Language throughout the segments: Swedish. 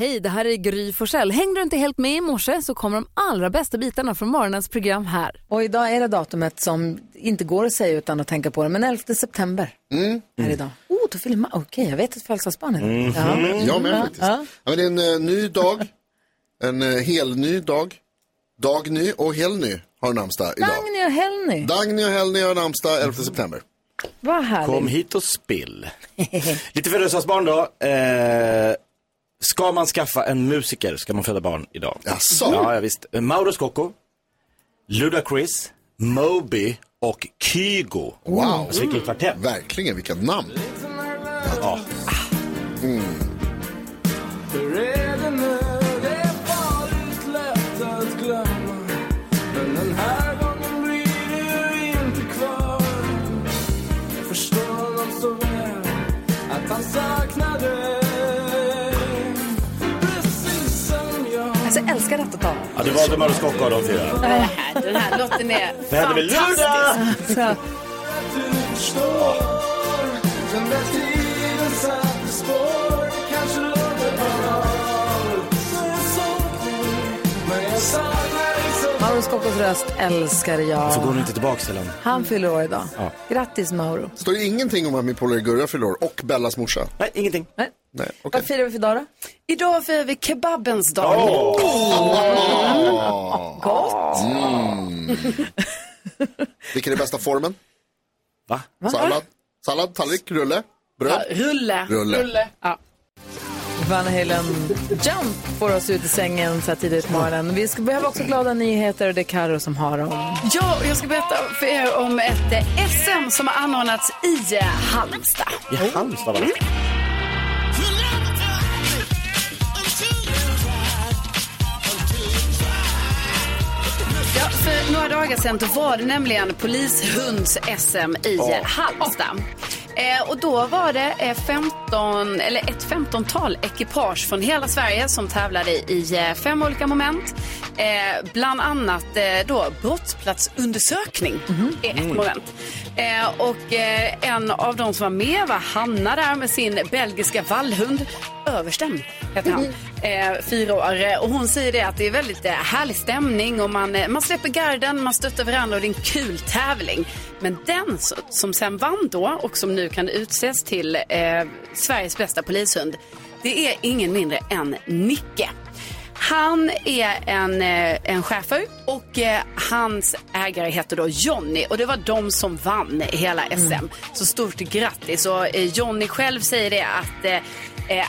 Hej, det här är Gry Forssell. Hängde du inte helt med i morse så kommer de allra bästa bitarna från morgonens program här. Och idag är det datumet som inte går att säga utan att tänka på det, men 11 september Mm. är det idag. Oh, då fyller man, okej, jag vet ett födelsedagsbarn idag. Mm. Ja. Jag med Ja, faktiskt. ja. Ja, men det är en eh, ny dag, en uh, helny dag, dagny och helny har namnsdag idag. Dagny och Helny, Dagny och helny har namnsdag 11 september. vad härligt. Kom hit och spill. Lite födelsedagsbarn då. Eh, ska man skaffa en musiker ska man föda barn idag. Jaså? Ja, ja visst. Mauro Scocco, Ludacris, Moby och Kygo. Wow. Alltså vilken kvartett. Verkligen, vilka namn. Ja. Ja, det valde Mauro Scocco av de fyra. Den här låten är Det hade vi Luda! Så, Mauro Scoccos röst älskar jag. Så går inte tillbaka till honom. Han fyller år idag. Ja. Grattis Mauro. Står det ingenting om att min polare Gurra fyller år och Bellas morsa? Nej, ingenting. Nej. Nej, okej. Vad firar vi för dag då? Idag firar vi kebabens dag. Gott. Mm. Vilken är bästa formen? Va? Sallad? Sallad, tallrik, rulle, Ja, bröd? rulle. Rulle. Ja. Van Halen Jump får oss ut i sängen så här tidigt på morgonen. Vi ska behöva också glada nyheter och det är Karo som har dem. Ja, och jag ska berätta för er om ett eh, SM som har anordnats i eh, Halmstad. I Halmstad va? Ja, några dagar sedan var det nämligen polishunds-SM i eh, Halmstad. Eh, och då var det eh, 15, eller ett 15-tal ekipage från hela Sverige som tävlade i eh, fem olika moment. Eh, bland annat eh, då brottsplatsundersökning är ett moment. Eh, och eh, en av de som var med var Hanna där med sin belgiska vallhund. Översten heter han. Eh, fyra år. Eh, Och hon säger det att det är väldigt eh, härlig stämning och man, eh, man släpper garden, man stöttar varandra och det är en kul tävling. Men den som, som sen vann då och som nu kan utses till eh, Sveriges bästa polishund, det är ingen mindre än Nicke. Han är en, eh, en schäfer och eh, hans ägare heter då Jonny och det var de som vann hela SM. Så stort grattis och eh, Jonny själv säger det att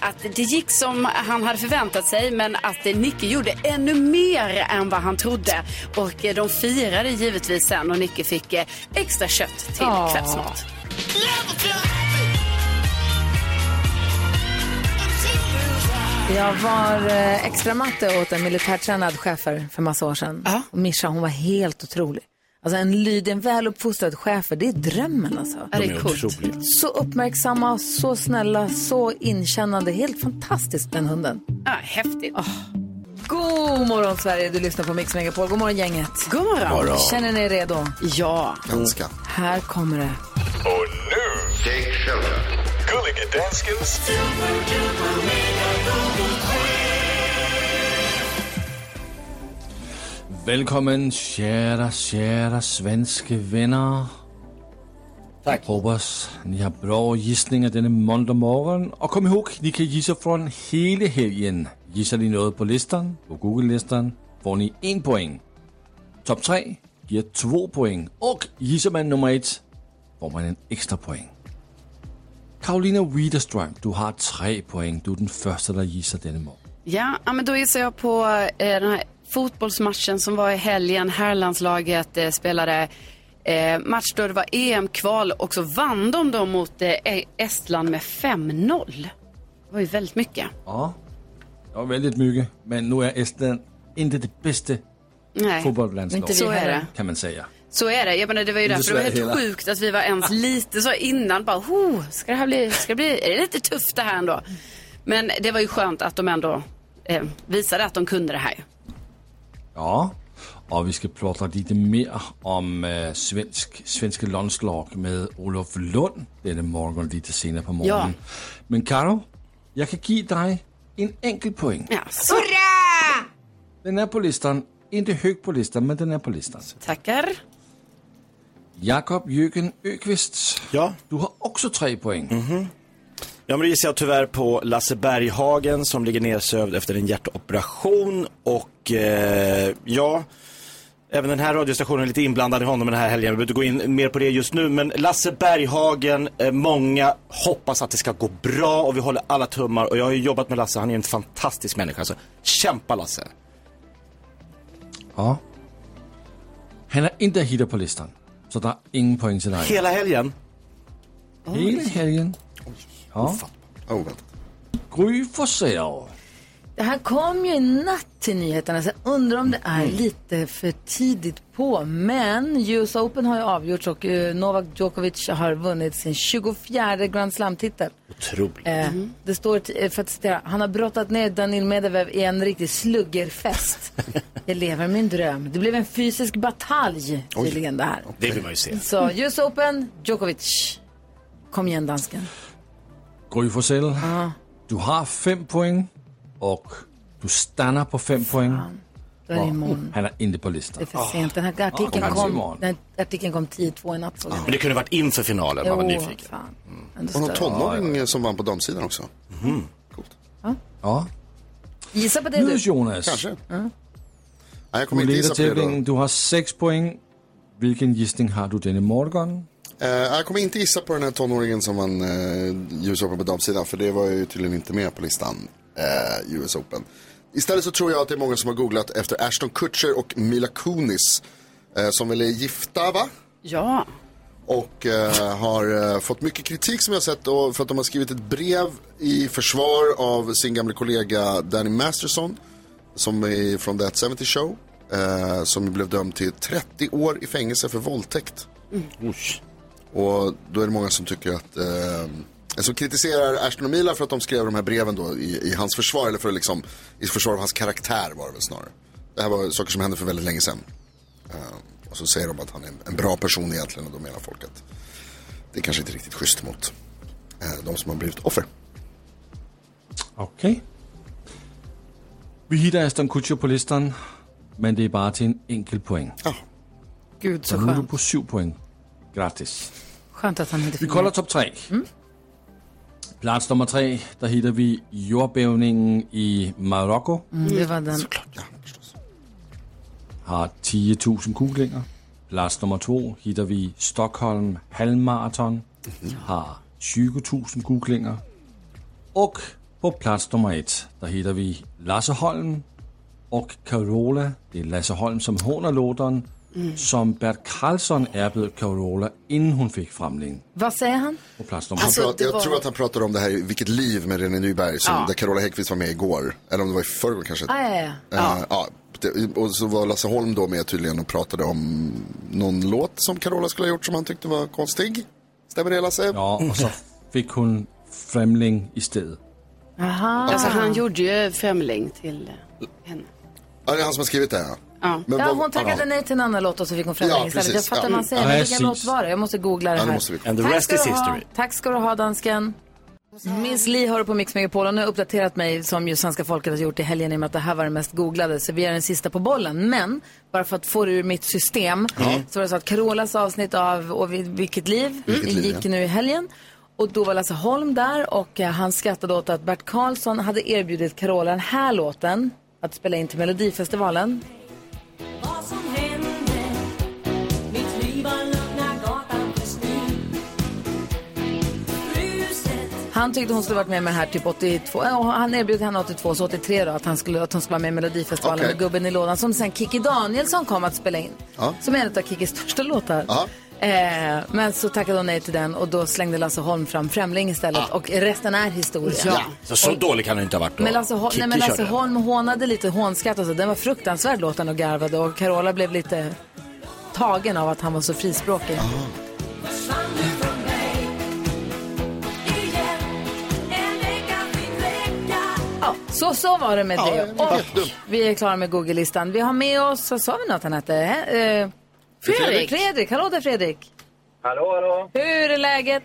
att det gick som han hade förväntat sig men att Nicke gjorde ännu mer än vad han trodde. Och de firade givetvis sen och Nicke fick extra kött till Åh. kvällsmat. Jag var eh, extra matte åt en militärtränad chefer för massa år sedan. Ja. Och Mischa, hon var helt otrolig. Alltså en lydig, en väluppfostrad chefer, det är drömmen alltså. De är otroliga. Så uppmärksamma, så snälla, så inkännande. Helt fantastiskt den hunden. Ja, häftigt. God morgon Sverige, du lyssnar på Mix Megapol. God morgon gänget. God morgon. Känner ni er redo? Ja. Ganska. Här kommer det. Och nu, Take Shelter. Gullige Danskens Velkommen, kära, kära svenska vänner. Tack. Hoppas ni har bra gissningar denna måndag morgon. Och kom ihåg, ni kan gissa från hela helgen. Gissar ni något på listan, på Google-listan, får ni en poäng. Topp tre ger två poäng. Och gissar man nummer ett får man en extra poäng. Karolina Widerström, du har tre poäng. Du är den första, der gissar denna morgon. Ja, men då gissar jag på eh, den här fotbollsmatchen som var i helgen. Herrlandslaget eh, spelade eh, match då det var EM-kval och så vann de då mot eh, Estland med 5-0. Det var ju väldigt mycket. Ja, det var väldigt mycket. Men nu är Estland inte det bästa Nej, fotbollslandslaget, Inte vi heller. kan man säga. Så är det. Jag menar, det var ju därför det var helt hela. sjukt att vi var ens lite så innan bara, oh, ska det här bli, ska det bli, är det lite tufft det här ändå? Men det var ju skönt att de ändå eh, visade att de kunde det här. Ja, och vi ska prata lite mer om äh, svensk, svenska landslag med Olof Lund denna morgon lite senare på morgonen. Men Karo, jag kan ge dig en enkel poäng. Ja, så. Den är på listan, inte högt på listan, men den är på listan. Tackar. Jakob Jürgen Öqvist, Ja. du har också tre poäng. Ja, men det gissar jag tyvärr på Lasse Berghagen som ligger nedsövd efter en hjärtoperation. Och eh, ja, även den här radiostationen är lite inblandad i honom den här helgen. Vi behöver inte gå in mer på det just nu. Men Lasse Berghagen, eh, många hoppas att det ska gå bra och vi håller alla tummar. Och jag har ju jobbat med Lasse, han är en fantastisk människa. Så kämpa Lasse. Ja. Han är inte hittat på listan, så det är ingen poäng till dig. Hela helgen. Hela helgen. Ja. Vänta. Gry Forssell. Det här kom ju i natt till nyheterna, så jag undrar om det är Mm. lite för tidigt på. Men US Open har ju avgjorts och eh, Novak Djokovic har vunnit sin 24 Grand Slam-titel. Otroligt. Eh, Det står, eh, för att citera, han har brottat ner Daniil Medvedev i en riktig sluggerfest. jag lever min dröm. Det blev en fysisk batalj tydligen det här. Det vill man ju se. Så US Open, Djokovic. Kom igen dansken. Gry Forssell. Du har fem poäng och du stannar på fem poäng. Då är det imorgon. Han är inte på listan. Det är för sent. Den här artikeln, kanske kom, imorgon. den här artikeln kom 10-2 i natt. såg jag. Men det kunde varit inför finalen, man var nyfiken. fan. Ändå Och någon större. tonåring som vann på damsidan också. Coolt. Ja. Gissa på det Nu du. Jonas. Kanske. Nej, jag Du kommer inte leder gissa på det då. tävlingen. Du har sex poäng. Vilken gissning har du denna morgon? Eh, jag kommer inte gissa på den här tonåringen som vann uh, US Open på damsidan. För det var ju tydligen inte med på listan, eh, US Open. Istället så tror jag att det är många som har googlat efter Ashton Kutcher och Mila Kunis. eh, som väl är gifta va? Ja. Och eh, har eh, fått mycket kritik som jag har sett och för att de har skrivit ett brev i försvar av sin gamla kollega Danny Masterson. Som är från That 70 Show. Eh, som blev dömd till 30 år i fängelse för våldtäkt. Usch. Och då är det många som tycker att, eh, som kritiserar Ashton och Mila för att de skrev de här breven då i, i hans försvar, eller för liksom, i försvar av hans karaktär var det väl snarare. Det här var saker som hände för väldigt länge sedan. Eh, och så säger de att han är en, en bra person egentligen och då menar folk att det kanske inte är riktigt schysst mot eh, de som har blivit offer. Okej. Vi hittar Aston Kutcher på listan, men det är bara till en enkel poäng. Ja, Gud så Så nu är du skönt. på sju poäng. Grattis. Skönt att han inte Vi kollar topp tre. Plats nummer tre, där hittar vi jordbävningen i Marocko. Mm, det var den. ja förstås. Har 10 000 googlingar. Plats nummer två hittar vi Stockholm halvmaraton. Har 20 000 googlingar. Och på plats nummer ett, där hittar vi Lasse Holm och Carola. Det är Lasse Holm som hånar låten som Bert Karlsson erbjöd Carola innan hon fick framling. Vad säger han? Han Alltså, det jag var- tror att han pratar om det här i Vilket liv med René Nyberg, som, Ja. där Carola Häggkvist var med igår. Eller om det var i förrgår kanske. Ah, ja, ja. Ja. ja, det- och så var Lasse Holm då med tydligen och pratade om någon låt som Carola skulle ha gjort som han tyckte var konstig. Stämmer det Lasse? Ja, och så fick hon främling istället. Aha. Alltså han gjorde ju Främling till henne. Ja, det är han som har skrivit det. Ja. Ja. Men Ja, vad- hon tackade nej till en annan låt och så fick hon främling Ja, istället. precis. Jag fattar Ja. vad han säger. Ja, Men vilken precis. låt var det? Jag måste googla det Ja, här. det måste vi. And the Tack rest ska, is du ha. history. Tack ska du ha, dansken. Miss Li har du på Mix Megapol och nu har uppdaterat mig som ju svenska folket har gjort i helgen i och med att det här var det mest googlade. Så vi är den sista på bollen. Men bara för att få det ur mitt system så var det så att Carolas avsnitt av och vi- Vilket liv Vilket liv, gick ja. nu i helgen. Och då var Lasse Holm där och eh, han skrattade åt att Bert Karlsson hade erbjudit Carola den här låten att spela in till Melodifestivalen. Han tyckte hon skulle varit med med här typ 82, ja, och han erbjöd henne 82, så 83 då att, han skulle, att hon skulle vara med i Melodifestivalen Okej. med Gubben i lådan som sen Kikki Danielsson kom att spela in. Ja. Som är en av Kikkis största låtar. Ja. Eh, men så tackade hon nej till den och då slängde Lasse Holm fram Främling istället och resten är historia. Ja. Så, så dålig kan det inte ha varit då. Men Lasse, Hol- nej, men Lasse. Holm hånade lite hånskratt och så. Den var fruktansvärd låten och garvade och Carola blev lite tagen av att han var så frispråkig. Ja, så, så var det med Ja, det. Och vi är klara med Google-listan. Vi har med oss, vad sa vi något han hette? Eh, Fredrik. Fredrik, hallå där Fredrik. Hallå, hallå. Hur är läget?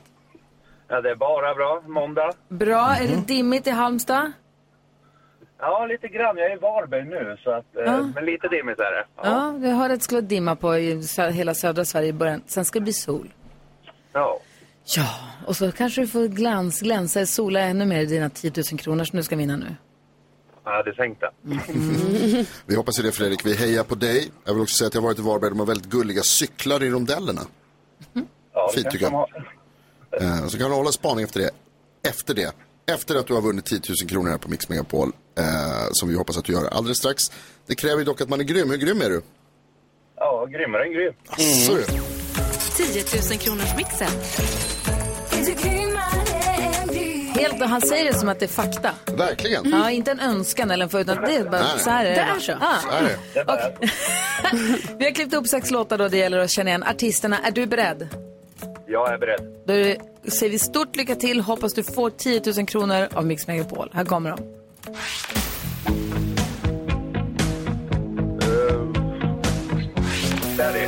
Ja, det är bara bra. Måndag. Bra, är det dimmigt i Halmstad? Ja, lite grann. Jag är i Varberg nu, så att, eh, Ja. men lite dimmigt är det. Ja, vi hörde att det skulle dimma på i sö- hela södra Sverige i början. Sen ska det bli sol. Ja. Ja, och så kanske du får glans, glänsa, sola ännu mer i dina 10 000 kronor som du ska vinna nu. Jag hade tänkt det. Vi hoppas ju det Fredrik, vi hejar på dig. Jag vill också säga att jag har varit i Varberg, de har väldigt gulliga cyklar i rondellerna. Ja, Fint tycker jag. Eh, så kan du hålla spaning efter det. Efter det. Efter att du har vunnit 10 000 kronor här på Mix Megapol. Eh, som vi hoppas att du gör alldeles strax. Det kräver ju dock att man är grym. Hur grym är du? Ja, grymmare än grym. Asså du. 10 000 kronors mixen. Helt, han säger det som att det är fakta. Verkligen. Ja, inte en önskan eller en för, utan det är bara Nej, så här är det. Det är så. Ja. Så är det. Och, vi har klippt upp sex låtar då, det gäller att känna igen artisterna. Är du beredd? Jag är beredd. Då säger vi stort lycka till, hoppas du får 10 000 kronor av Mix Megapol. Här kommer de. Daddy.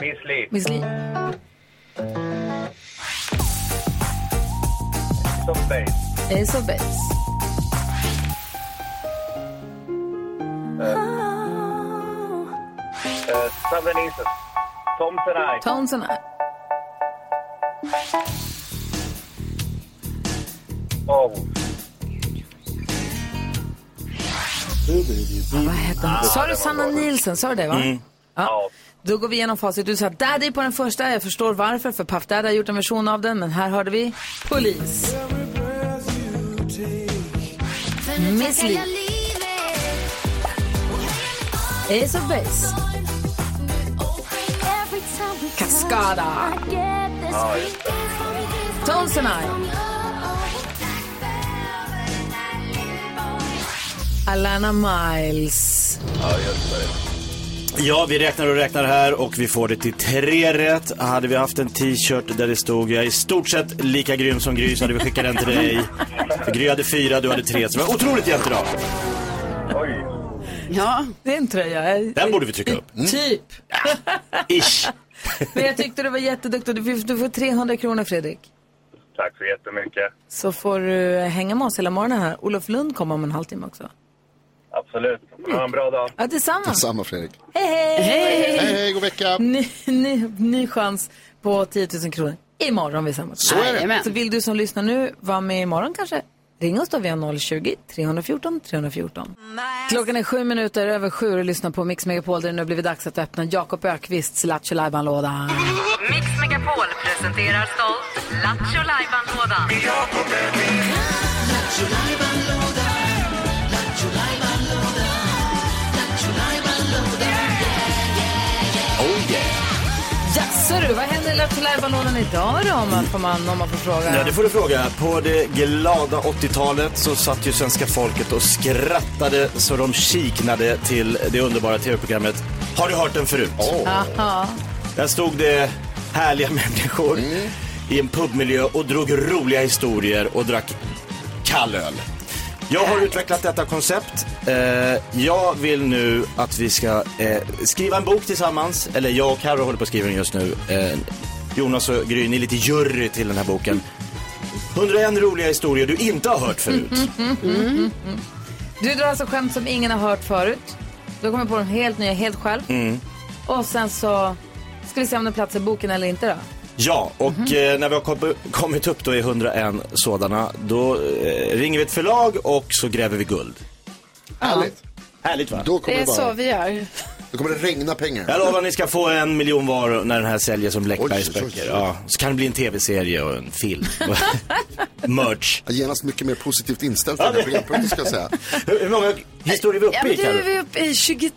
Miss Li. Miss Li. Som Base. Ace of Base. Uh, Southern Eastern. Thompson Eye. Tones and I. Oh. Vad heter hon? Sa du Sanna Nielsen? Sa du det va? Ja. Ja. Då går vi igenom facit. Du sa Daddy på den första. Jag förstår varför, för Puff Daddy har gjort en version av den. Men här hörde vi Polis. Miss Li. Ace of Base. Cascada. Tones and I. Alana Miles. Ja. Ja, vi räknar och räknar här och vi får det till tre rätt. Hade vi haft en t-shirt där det stod jag är i stort sett lika grym som Gry så hade vi skickat den till dig. För Gry hade fyra, du hade tre. Så det var otroligt jämnt idag. Oj. Ja, Det är en tröja. Den borde vi trycka upp. Typ. Ish. Men jag tyckte du var jätteduktig. Du får- Du får 300 kronor Fredrik. Tack så jättemycket. Så får du hänga med oss hela morgonen här. Olof Lund kommer om en halvtimme också. Absolut. Ha en bra dag. Ja, detsamma. Samma Fredrik. Hej, hej! Hej, hej, god vecka. Ny, ny, ny chans på 10 000 kronor imorgon vid samma tid. Så är det. Så vill du som lyssnar nu vara med imorgon kanske? Ring oss då via 020-314 314. Klockan är sju minuter över sju och lyssnar på Mix Megapol där det nu blivit dags att öppna Jakob Ökvists Lattjo Lajban-låda. Mix Megapol presenterar stolt Lattjo Lajban-lådan. Du, vad händer i Lattjo idag då om man, får man, om man får fråga? Ja, det får du fråga. På det glada 80-talet så satt ju svenska folket och skrattade så de kiknade till det underbara tv-programmet Har du hört den förut? Aha. Där stod det härliga människor i en pubmiljö och drog roliga historier och drack kall öl. Jag har utvecklat detta koncept. Eh, jag vill nu att vi ska eh, skriva en bok tillsammans. Eller jag och Carro håller på att skriva den just nu. Eh, Jonas och Gry, ni är lite jury till den här boken. 101 roliga historier du inte har hört förut. Du drar alltså skämt som ingen har hört förut. Du kommer på dem helt nya, helt själv. Mm. Och sen så ska vi se om det platsar i boken eller inte då. Ja, och eh, när vi har kom- kommit upp då i 101 sådana, då eh, ringer vi ett förlag och så gräver vi guld. Härligt. Härligt va? Då det är bara, så vi gör. Då kommer det regna pengar. Jag lovar ni ska få en miljon var när den här säljer som Läckbergs böcker. Ja, så kan det bli en tv-serie och en film. Merch. Genast mycket mer positivt inställd till den här programpunkten ska jag säga. Hur, hur många historier är vi Ja, uppe i nu är vi uppe i 23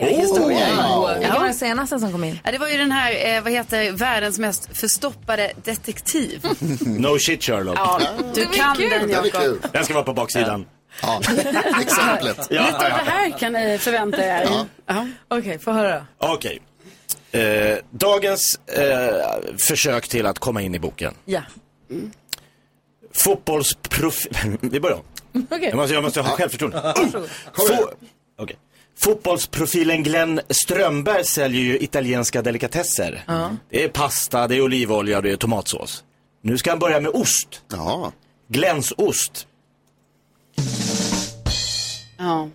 Oh, historier. wow. Vilken var den senaste som kom in? Ja, det var ju den här, eh, vad heter världens mest förstoppade detektiv. No shit Sherlock. Ja, du kan den Jakob. Den ska vara på baksidan. Ja, exemplet. Ja, Lite av det här kan ni förvänta er. Ja. Okej, få höra. Okej. Eh, dagens eh, försök till att komma in i boken. Ja. Fotbollsprofil... Vi börjar. Okej. Jag måste, jag måste ha självförtroende. Fo- Okej. Fotbollsprofilen Glenn Strömberg säljer ju italienska delikatesser. Ja. Det är pasta, det är olivolja och det är tomatsås. Nu ska han börja med ost. Ja. Glänsost. Ja.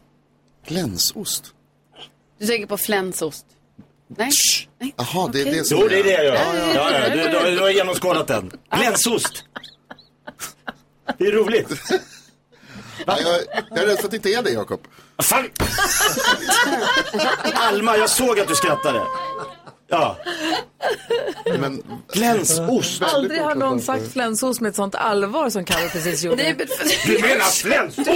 Glänsost. Du tänker på flänsost? Nej? Nej. Jaha, det är det som Jo, det är det jag gör. Ja, Ja, ja. ja, du, du, du har genomskådat den. Glänsost. Det är roligt. Ja, jag, jag är rädd för att det inte är det, Jakob. Fan! Alma, jag såg att du skrattade. Ja. Men glänsost. Aldrig har någon sagt flänsost med ett sånt allvar som Carro precis gjorde. Nej, men Du menar flänsost?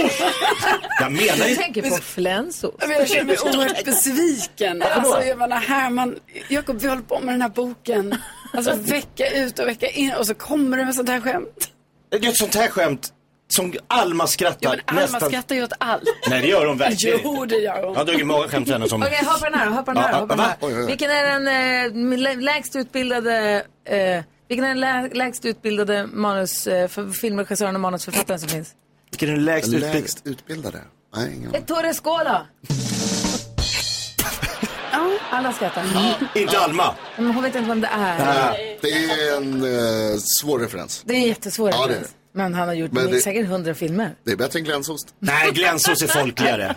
Jag menar Jag inte... tänker på flänsost. Jag känner mig oerhört besviken. Alltså, jag menar, Herman, Jakob, vi håller på med den här boken. Alltså vecka ut och vecka in och så kommer du med sånt här skämt. Det är ett sånt här skämt som Alma skrattar Ja, men Alma nästan... skrattar ju åt allt. Nej, det gör hon verkligen Jo, det gör hon. Jag har dragit många skämt henne som... Okej, hör på den här, på den här. Ja, på den här. Oj, oj, oj. Vilken är den eh, lä- lägst utbildade, eh, vilken är den lä- lägst utbildade manus, eh, för filmregissören och manusförfattaren som finns? Vilken är den lägst utbildade? Lägst utbildade? Nej, ingen aning. Ettore Scola. Ja, alla skrattar. Inte Alma. Men hon vet inte vem det är. Nej, Det är en eh, svår referens. Det är jättesvårt. Ja, det är det. Men han har gjort Men det- säkert hundra filmer. Det är bättre än glänsost. Nej, glänsost är folkligare.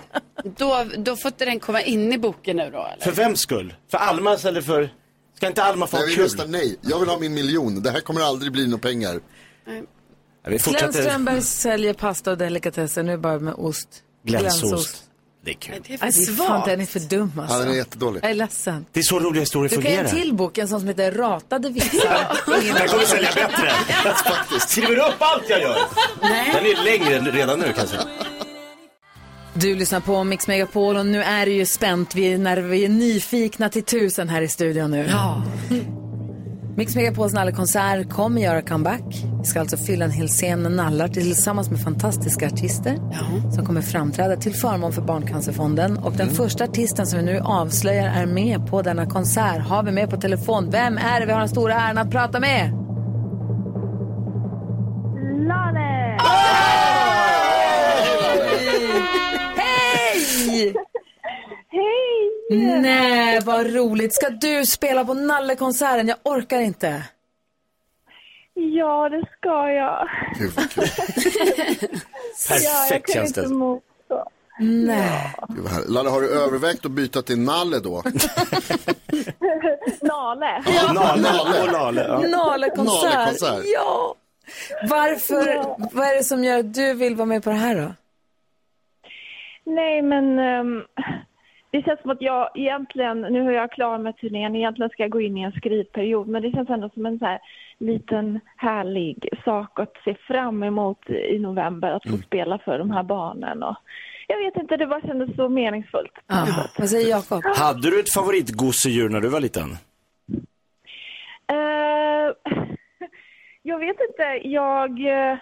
Då, då får inte den komma in i boken nu då, eller? För vems skull? För Almas eller för... Ska inte Alma få vill kul? rösta nej. Jag vill ha min miljon. Det här kommer aldrig bli några pengar. Vi Glenn. Strömberg säljer pasta och delikatesser, nu bara med ost. Glänsost. Det är kul. Det är det är fan, den är för dum alltså. Ja, den är jättedålig. Jag är ledsen. Det är så roliga historier Du kan ge en fungerar. till bok, en sån som heter Ratade vitsar. Den kommer sälja bättre. Faktiskt. Skriver du upp allt jag gör? Den är längre än redan nu kanske. Du lyssnar på Mix Megapol och nu är det ju spänt. Vi är, när vi är nyfikna till tusen här i studion nu. Ja. Mix Megapols nallekonsert kommer göra comeback. Vi ska alltså fylla en hel scen med nallar tillsammans med fantastiska artister som kommer framträda till förmån för Barncancerfonden. Och den första artisten som vi nu avslöjar är med på denna konsert har vi med på telefon. Vem är det vi har den stora äran att prata med? Lale! Hej! Hej! Nej, vad roligt. Ska du spela på Nallekonserten? Jag orkar inte. Ja, det ska jag. Gud vad kul. ja, Perfekt känns det. Nej. Gud, vad härligt. Lalle, har du övervägt att byta till Nalle då? Nale. Nale och Lale. Ja. Nalekonsert. Nalekonsert. Ja. Varför, vad är det som gör att du vill vara med på det här då? Nej, men ehm, det känns som att jag egentligen, nu är jag klar med turnén, egentligen ska jag gå in i en skrivperiod, men det känns ändå som en så här liten härlig sak att se fram emot i november, att få spela för de här barnen. Och jag vet inte, det bara kändes så meningsfullt. Vad säger Jakob? Hade du ett favoritgosedjur när du var liten? Eh, jag vet inte. Jag, eh,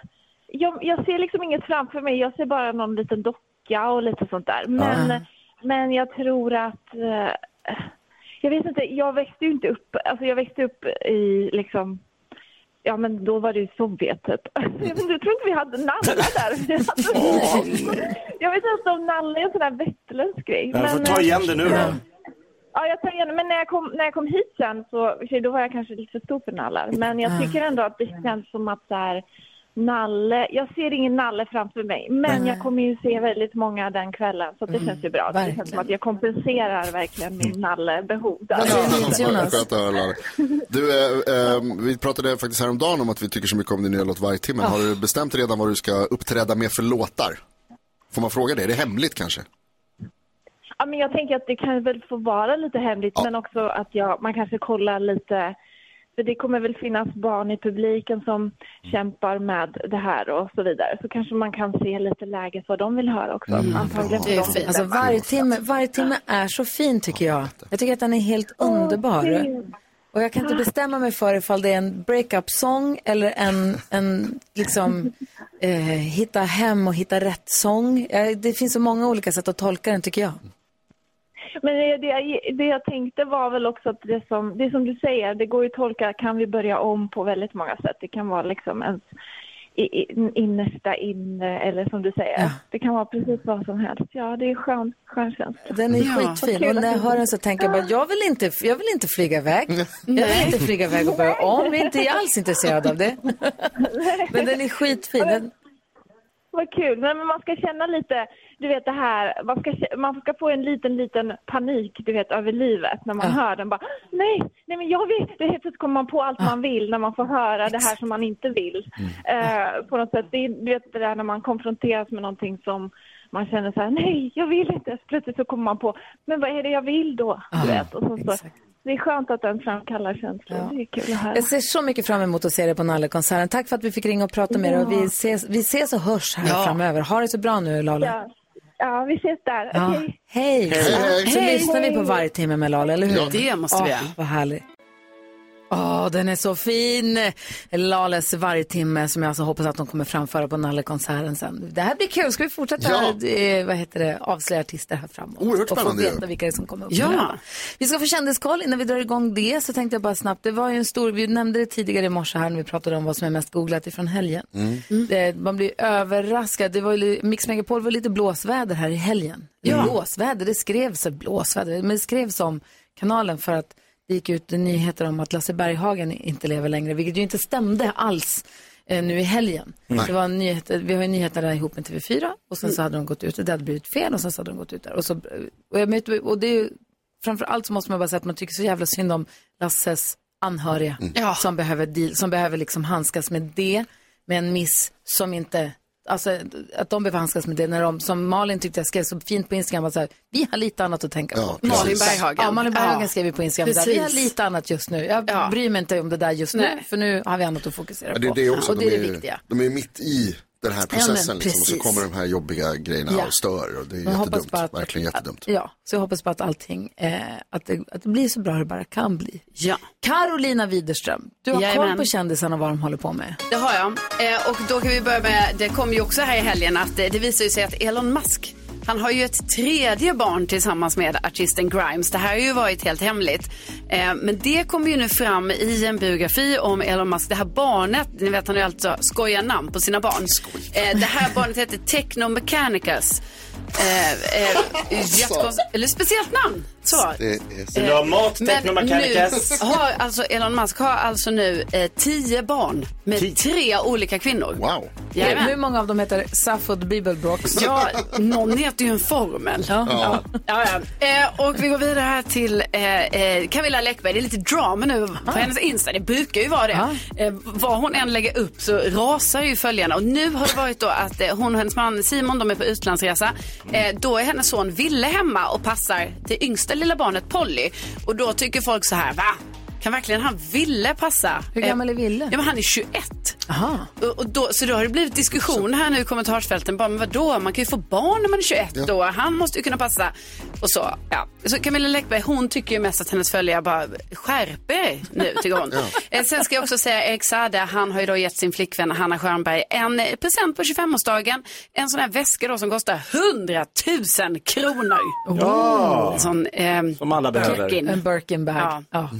jag, jag ser liksom inget framför mig. Jag ser bara någon liten docka och lite sånt där. Men, Ah. Men jag tror att... eh, jag vet inte. Jag växte ju inte upp... Alltså jag växte upp i liksom... Ja, men då var det ju Sovjet, typ. Jag, vet inte, jag tror inte vi hade Nalle där. Jag vet inte om Nalle är en sån där västerländsk grej. Jag får men, ta eh, igen det nu då. Ja, jag tar igen Men när jag kom, när jag kom hit sen så, då var jag kanske lite för stor för nallar. Men jag tycker ändå att det känns som att så här, Nalle, jag ser ingen Nalle framför mig. Men jag kommer ju se väldigt många den kvällen så det känns ju bra. Det verkligen. känns som att jag kompenserar verkligen min Nalle-behov. säger ni, Jonas? Skönt att höra. Du, eh, eh, vi pratade faktiskt häromdagen om att vi tycker så mycket om din nya låt Vargtimmen. Har du bestämt redan vad du ska uppträda med för låtar? Får man fråga det? Är det hemligt kanske? Ja, men jag tänker att det kan väl få vara lite hemligt men också att jag, man kanske kollar lite för det kommer väl finnas barn i publiken som kämpar med det här och så vidare. Så kanske man kan se lite läget vad de vill höra också. Antagligen Det är fint. Alltså varje timme, varje timme är så fin tycker jag. Jag tycker att den är helt underbar. Och jag kan inte bestämma mig för ifall det är en breakup-sång eller en, en liksom eh, hitta hem och hitta rätt-sång. Eh, det finns så många olika sätt att tolka den tycker jag. Men det, det, jag- det jag tänkte var väl också att det som, det som du säger, det går ju att tolka, kan vi börja om på väldigt många sätt. Det kan vara liksom ens innersta inne eller som du säger. Det kan vara precis vad som helst. Ja, det är skön, skön känsla. Den är Ja. skitfin. Och när jag hör den så tänker jag bara, jag vill inte, jag vill inte flyga iväg. Jag vill inte flyga iväg och börja om. Jag är inte alls intresserad av det. Men den är skitfin. Den, Vad kul. Nej, men man ska känna lite, du vet det här, man ska, man ska få en liten, liten panik, du vet, över livet när man Ja. hör den. Bara, nej, nej men jag vill. Det helt plötsligt kommer man på allt man vill när man får höra det här som man inte vill. Eh, på något sätt, det du vet det där när man konfronteras med någonting som man känner så här, nej, jag vill inte. Plötsligt så kommer man på, men vad är det jag vill då? Du vet, och så, så. Det är skönt att den framkallar känslor. Det är kul att höra. jag ser så mycket fram emot att se dig på Nallekonserten. Tack för att vi fick ringa och prata med dig. Och vi, ses, vi ses och hörs här Ja. framöver. Ha det så bra nu, Lale. Ja. Ja, vi ses där. Ja. Okej. Hej! Hej, hej. Så lyssnar vi på varje timme med Lale, eller hur? Ja, det måste vi göra. Vad härligt. Åh, den är så fin. Lales vargtimme som jag alltså hoppas att de kommer framföra på Nallekonserten sen. Det här blir kul. Ska vi fortsätta Ja. eh, vad heter det, avslöja artister här framåt? Oerhört Och få spännande veta vilka det är som kommer upp. Ja. Vi ska få kändiskoll. Innan vi drar igång det så tänkte jag bara snabbt. Det var ju en stor, vi nämnde det tidigare i morse här när vi pratade om vad som är mest googlat ifrån helgen. Det, man blir överraskad. Det var ju, Mix Megapol var lite blåsväder här i helgen. Ja. Blåsväder, det skrevs blåsväder, men det skrevs om kanalen för att det gick ut nyheter om att Lasse Berghagen inte lever längre, vilket ju inte stämde alls eh, nu i helgen. Nej. Det var nyheter, vi har ju nyheter där ihop med TV4 och sen så hade de gått ut, det hade blivit fel och sen så hade de gått ut där. Och, så, och, jag, och det är ju, framför allt så måste man bara säga att man tycker så jävla synd om Lasses anhöriga som behöver, deal, som behöver liksom handskas med det, med en miss som inte, alltså att de behöver handskas med det när de, som Malin tyckte jag skrev så fint på Instagram, var så här, vi har lite annat att tänka på. precis. Malin Berghagen. Ja, Malin Berghagen Ja. skrev ju på Instagram, här, vi har lite annat just nu. Jag bryr mig inte om det där just nu, Nej. för nu har vi annat att fokusera Ja, det är på. det också. och det är de, det viktiga. de är mitt i den här Ja, processen liksom, och så kommer de här jobbiga grejerna Ja. och stör. Och det är jag jättedumt. bara att- Verkligen jättedumt. Ja, så jag hoppas på att allting, eh, att, det, att det blir så bra det bara kan bli. Ja. Carolina Widerström, du har Jajamän. koll på kändisarna och vad de håller på med. Det har jag. Eh, och då kan vi börja med, det kom ju också här i helgen att eh, det visar ju sig att Elon Musk han har ju ett tredje barn tillsammans med artisten Grimes. Det här har ju varit helt hemligt. Eh, men det kommer ju nu fram i en biografi om Elon Musk. Det här barnet, ni vet han har ju alltså skoja namn på sina barn. Eh, det här barnet heter Techno Mechanicus. Eh, eh, jättekonst- eller speciellt namn. Så. Vill du ha mat, Men Technomechanicus? nu har alltså Elon Musk har alltså nu eh, tio barn med tre olika kvinnor. Wow. Jajamän. Hur många av dem heter Safford Bibelbrooks? Ja, någon heter ju en formel. Ja. Ja. Ja, ja. Eh, och vi går vidare här till eh, eh, Camilla Läckberg. Det är lite drama nu på hennes Insta. Det brukar ju vara det. Eh, vad hon än lägger upp så rasar ju följarna. Och nu har det varit då att eh, hon och hennes man Simon, de är på utlandsresa. Eh, då är hennes son Ville hemma och passar det yngsta lilla barnet Polly. Och då tycker folk så här, va? Kan verkligen han Ville passa? Hur gammal är Ville? Ja, men han är 21. Aha. Och, och då, så då har det blivit diskussion här nu i kommentarsfälten. Bara, men vadå, man kan ju få barn när man är 21 då. Han måste ju kunna passa. Och så, ja. Så Camilla Läckberg, hon tycker ju mest att hennes följare bara skärper er nu, tycker hon. eh, sen ska jag också säga Erik Saade, han har ju då gett sin flickvän Hanna Stjernberg en eh, present på 25-årsdagen. En sån här väska då som kostar 100 000 kronor. Ja. En sån, eh, Som alla behöver. Birkin. En Birkin bag. Ja. Ja.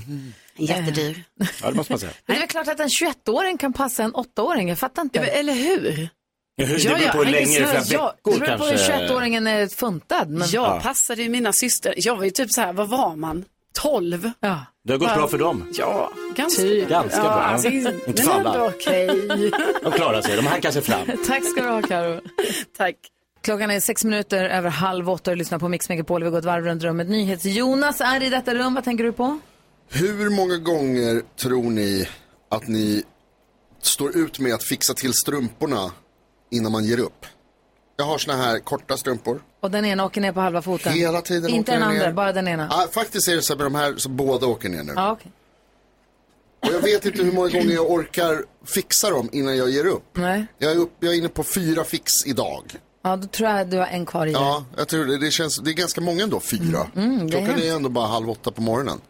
Jättedyr. Ja, det måste man säga. Men det är väl klart att en 21-åring kan passa en 8-åring, jag fattar inte. Ja, eller hur? Ja, hur, det Ja, beror ja, på hur länge, flera ja, Det veckor beror på hur kanske. 21-åringen är funtad. Men... Jag passade ju mina syster. Jag var ju typ så här, vad var man? 12? Ja. Det har gått bra för dem. Ja, ganska, Ganska ja, bra. Alltså, Inte men för alla. ändå okej. De klarar sig, de hankar sig fram. Tack ska du ha, Karo. Tack. Klockan är sex minuter över halv åtta och lyssnar på Mix Megapol. Vi går ett varv runt rummet. NyhetsJonas är i detta rum. Vad tänker du på? Hur många gånger tror ni att ni står ut med att fixa till strumporna innan man ger upp? Jag har såna här korta strumpor. Och den ena åker ner på halva foten. Hela tiden Inte den andra, ner. bara den ena. Ah, faktiskt är det så här med de här som båda åker ner nu. Ja, okej. Och jag vet inte hur många gånger jag orkar fixa dem innan jag ger upp. Nej. Jag är, upp, jag är inne på fyra fix idag. Ja, då tror jag att du har en kvar i dig. Ja, jag tror det, det känns, det är ganska många ändå, fyra. Mm, är Klockan hemskt. är ändå bara halv åtta på morgonen.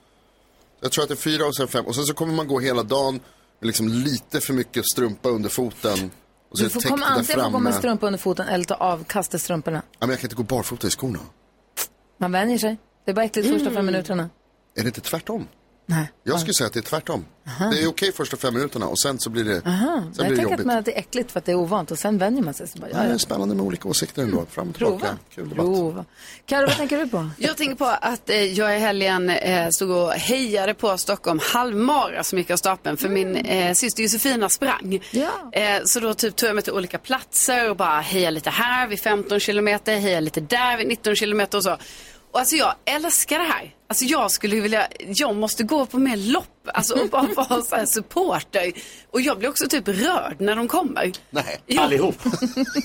Jag tror att det är fyra och sen fem. Och sen så kommer man gå hela dagen med liksom lite för mycket strumpa under foten. Och så Du får komma, antingen få gå med strumpa under foten eller ta av kastastrumporna. Ja, men jag kan inte gå barfota i skorna. Man vänjer sig. Det är bara äckligt första fem minuterna. Är det inte tvärtom? Nej. Jag skulle säga att det är tvärtom. Det är okej första fem minuterna och sen så blir det, Aha. sen Jag blir det tänker att, jobbigt. man, att det är äckligt för att det är ovant och sen vänjer man sig. Så bara, Ja, ja, det ja. är spännande med olika åsikter ändå. Fram och Prova. tillbaka. Kul debatt. Prova. Karo, vad tänker du på? Jag tänker på att eh, jag i helgen eh, stod och hejade på Stockholm halvmara som gick av stapeln för min eh, syster Josefina sprang. Eh, så då typ tog jag mig till olika platser och bara heja lite här vid 15 kilometer, heja lite där vid 19 kilometer och så. Och alltså jag älskar det här. Alltså jag skulle vilja, jag måste gå på mer lopp, alltså och bara vara så här supporter. Och jag blir också typ rörd när de kommer. Nej, Ja. allihop.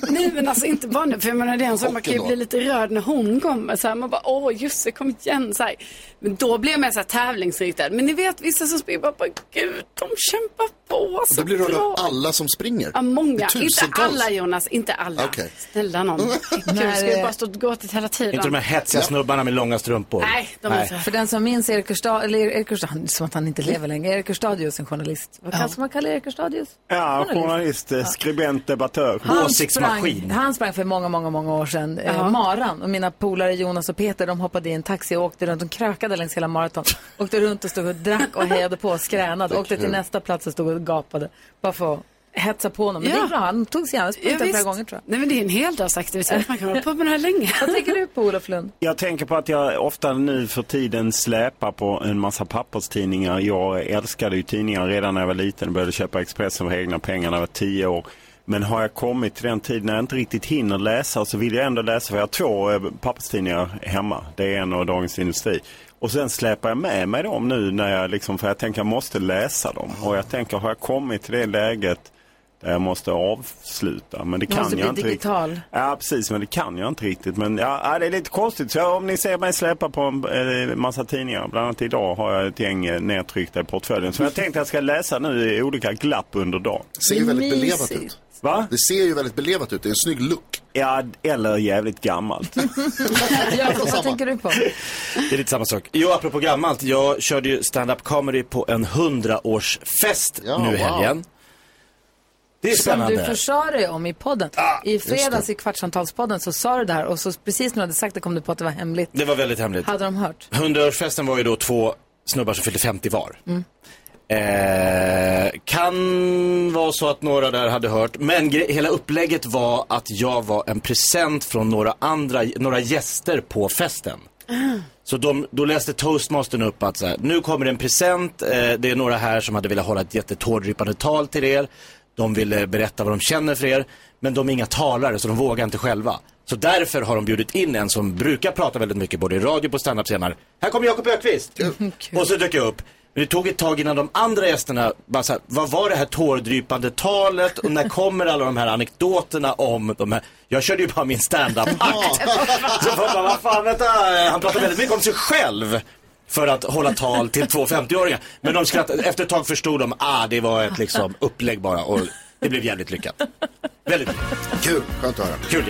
Nej men alltså inte bara nu, för jag menar det är en sak, man kan ju bli då? lite rörd när hon kommer. Så här, man bara, åh Jussi kom igen. Så här. Men då blir jag mer så här tävlingsriktad. Men ni vet vissa som springer bara, bara gud de kämpar på så Det blir rörd bra. av alla som springer. Ja, många. Inte alla Jonas, inte alla. Okej. Snälla någon. Gud, ska vi bara stå och gå till hela tiden? Inte de här hetsiga snubbarna med långa strumpor. Nej, de är så... För den som minns Erik eller han- som att han inte lever längre, Erik Hurstadius, en journalist. Vad kallas man kallar Erik Hurstadius? Ja, journalist, eh, skribent, debattör. Han sprang, han sprang för många, många, många år sedan, eh, Ja. maran. Och mina polare Jonas och Peter, de hoppade i en taxi och åkte runt. De krökade längs hela maraton. åkte runt och stod och drack och hejade på och skränade. Åkte till nästa plats och stod och gapade. Bara för att hetsa på honom. Men det Ja. är bra, han tog sig an sprungit flera gånger tror jag. Nej men det är en heldagsaktivitet, man kan hålla på med det här länge. Vad tänker du på Olof Lund? Jag tänker på att jag ofta nu för tiden släpar på en massa papperstidningar. Jag älskade ju tidningar redan när jag var liten och började köpa Expressen för egna pengar när jag var tio år. Men har jag kommit till den tiden när jag inte riktigt hinner läsa så vill jag ändå läsa. För jag har två eh, papperstidningar hemma. Det är en och Dagens Industri. Och sen släpar jag med mig dem nu när jag liksom, för jag tänker jag måste läsa dem. Och jag tänker, har jag kommit till det läget jag måste avsluta? Men det kan måste jag bli inte riktigt. digital. Ja, precis, men det kan jag inte riktigt. Men ja, ja, det är lite konstigt. Så om ni ser mig släppa på en eh, massa tidningar, bland annat idag har jag ett gäng eh, nedtryckta i portföljen. Så jag tänkte jag ska läsa nu i olika glapp under dagen. Det ser ju väldigt belevat ut. Va? Det ser ju väldigt belevat ut. Det är en snygg look. Ja, eller jävligt gammalt. Jakob, vad tänker du på? Det är lite samma sak. Jo, apropå gammalt. Jag körde ju stand-up comedy på en hundraårsfest Ja, nu i wow. Det är Som spännande. du försade dig om i podden. I fredags i Kvartsamtalspodden så sa du det här och så precis när du hade sagt det kom du på att det var hemligt. Det var väldigt hemligt. Hade de hört? Hundraårsfesten var ju då två snubbar som fyllde 50 var. Mm. Eh, kan vara så att några där hade hört. Men hela upplägget var att jag var en present från några andra, några gäster på festen. Så de, då läste toastmastern upp att så här, nu kommer en present, eh, det är några här som hade velat hålla ett jättetårdrypande tal till er. De ville berätta vad de känner för er, men de är inga talare så de vågar inte själva. Så därför har de bjudit in en som brukar prata väldigt mycket både i radio och på standup-scener. Här kommer Jakob Ökvist Och så dök jag upp. Men det tog ett tag innan de andra gästerna bara så här, vad var det här tårdrypande talet och när kommer alla de här anekdoterna om de här, jag körde ju bara min stand-up-akt. Så jag bara, vad fan vänta, han pratar väldigt mycket om sig själv för att hålla tal till två 50-åringar. Men de skrattade, efter ett tag förstod de, ah det var ett liksom upplägg bara och det blev jävligt lyckat. Väldigt Kul, skönt att höra. Kul.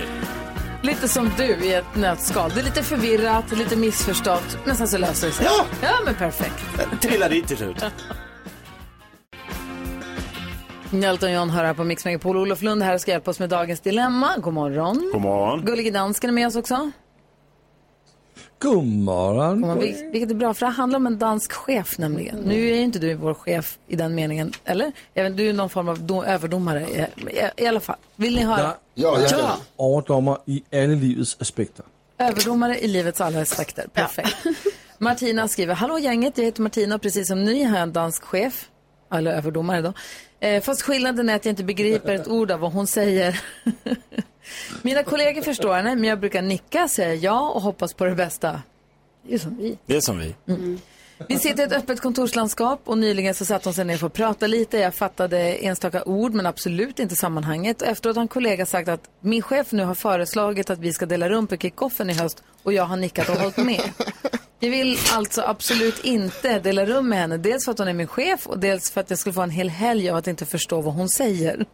Lite som du i ett nötskal. Det är lite förvirrat, lite missförstått, men sen så löser det sig. Ja! Ja, men perfekt. Trillade dit till slut. Elton John hör här på Mix Megapol. Olof Lund här ska hjälpa oss med dagens dilemma. God morgon. God morgon. Gullige dansken är med oss också. God morgon. God morgon. Vil- Vilket är bra, för det handlar om en dansk chef nämligen. Nu är ju inte du vår chef i den meningen, eller? Vet, du är någon form av do- överdomare i, i, i alla fall. Vill ni höra? Jag är overdommer i alle livets aspekter. Överdomare i livets alla aspekter. Perfekt. Martina skriver, hallå gänget, jag heter Martina och precis som ni har jag en dansk chef. Eller överdomare då. Eh, fast skillnaden är att jag inte begriper ett ord av vad hon säger. Mina kollegor förstår henne, men jag brukar nicka, säga ja och hoppas på det bästa. Det är som vi. Det är som vi. Vi sitter i ett öppet kontorslandskap och nyligen så satt hon sig ner för att prata lite. Jag fattade enstaka ord men absolut inte sammanhanget. Och efteråt har en kollega sagt att min chef nu har föreslagit att vi ska dela rum på kickoffen i höst och jag har nickat och hållit med. Jag vill alltså absolut inte dela rum med henne. Dels för att hon är min chef och dels för att jag skulle få en hel helg av att inte förstå vad hon säger.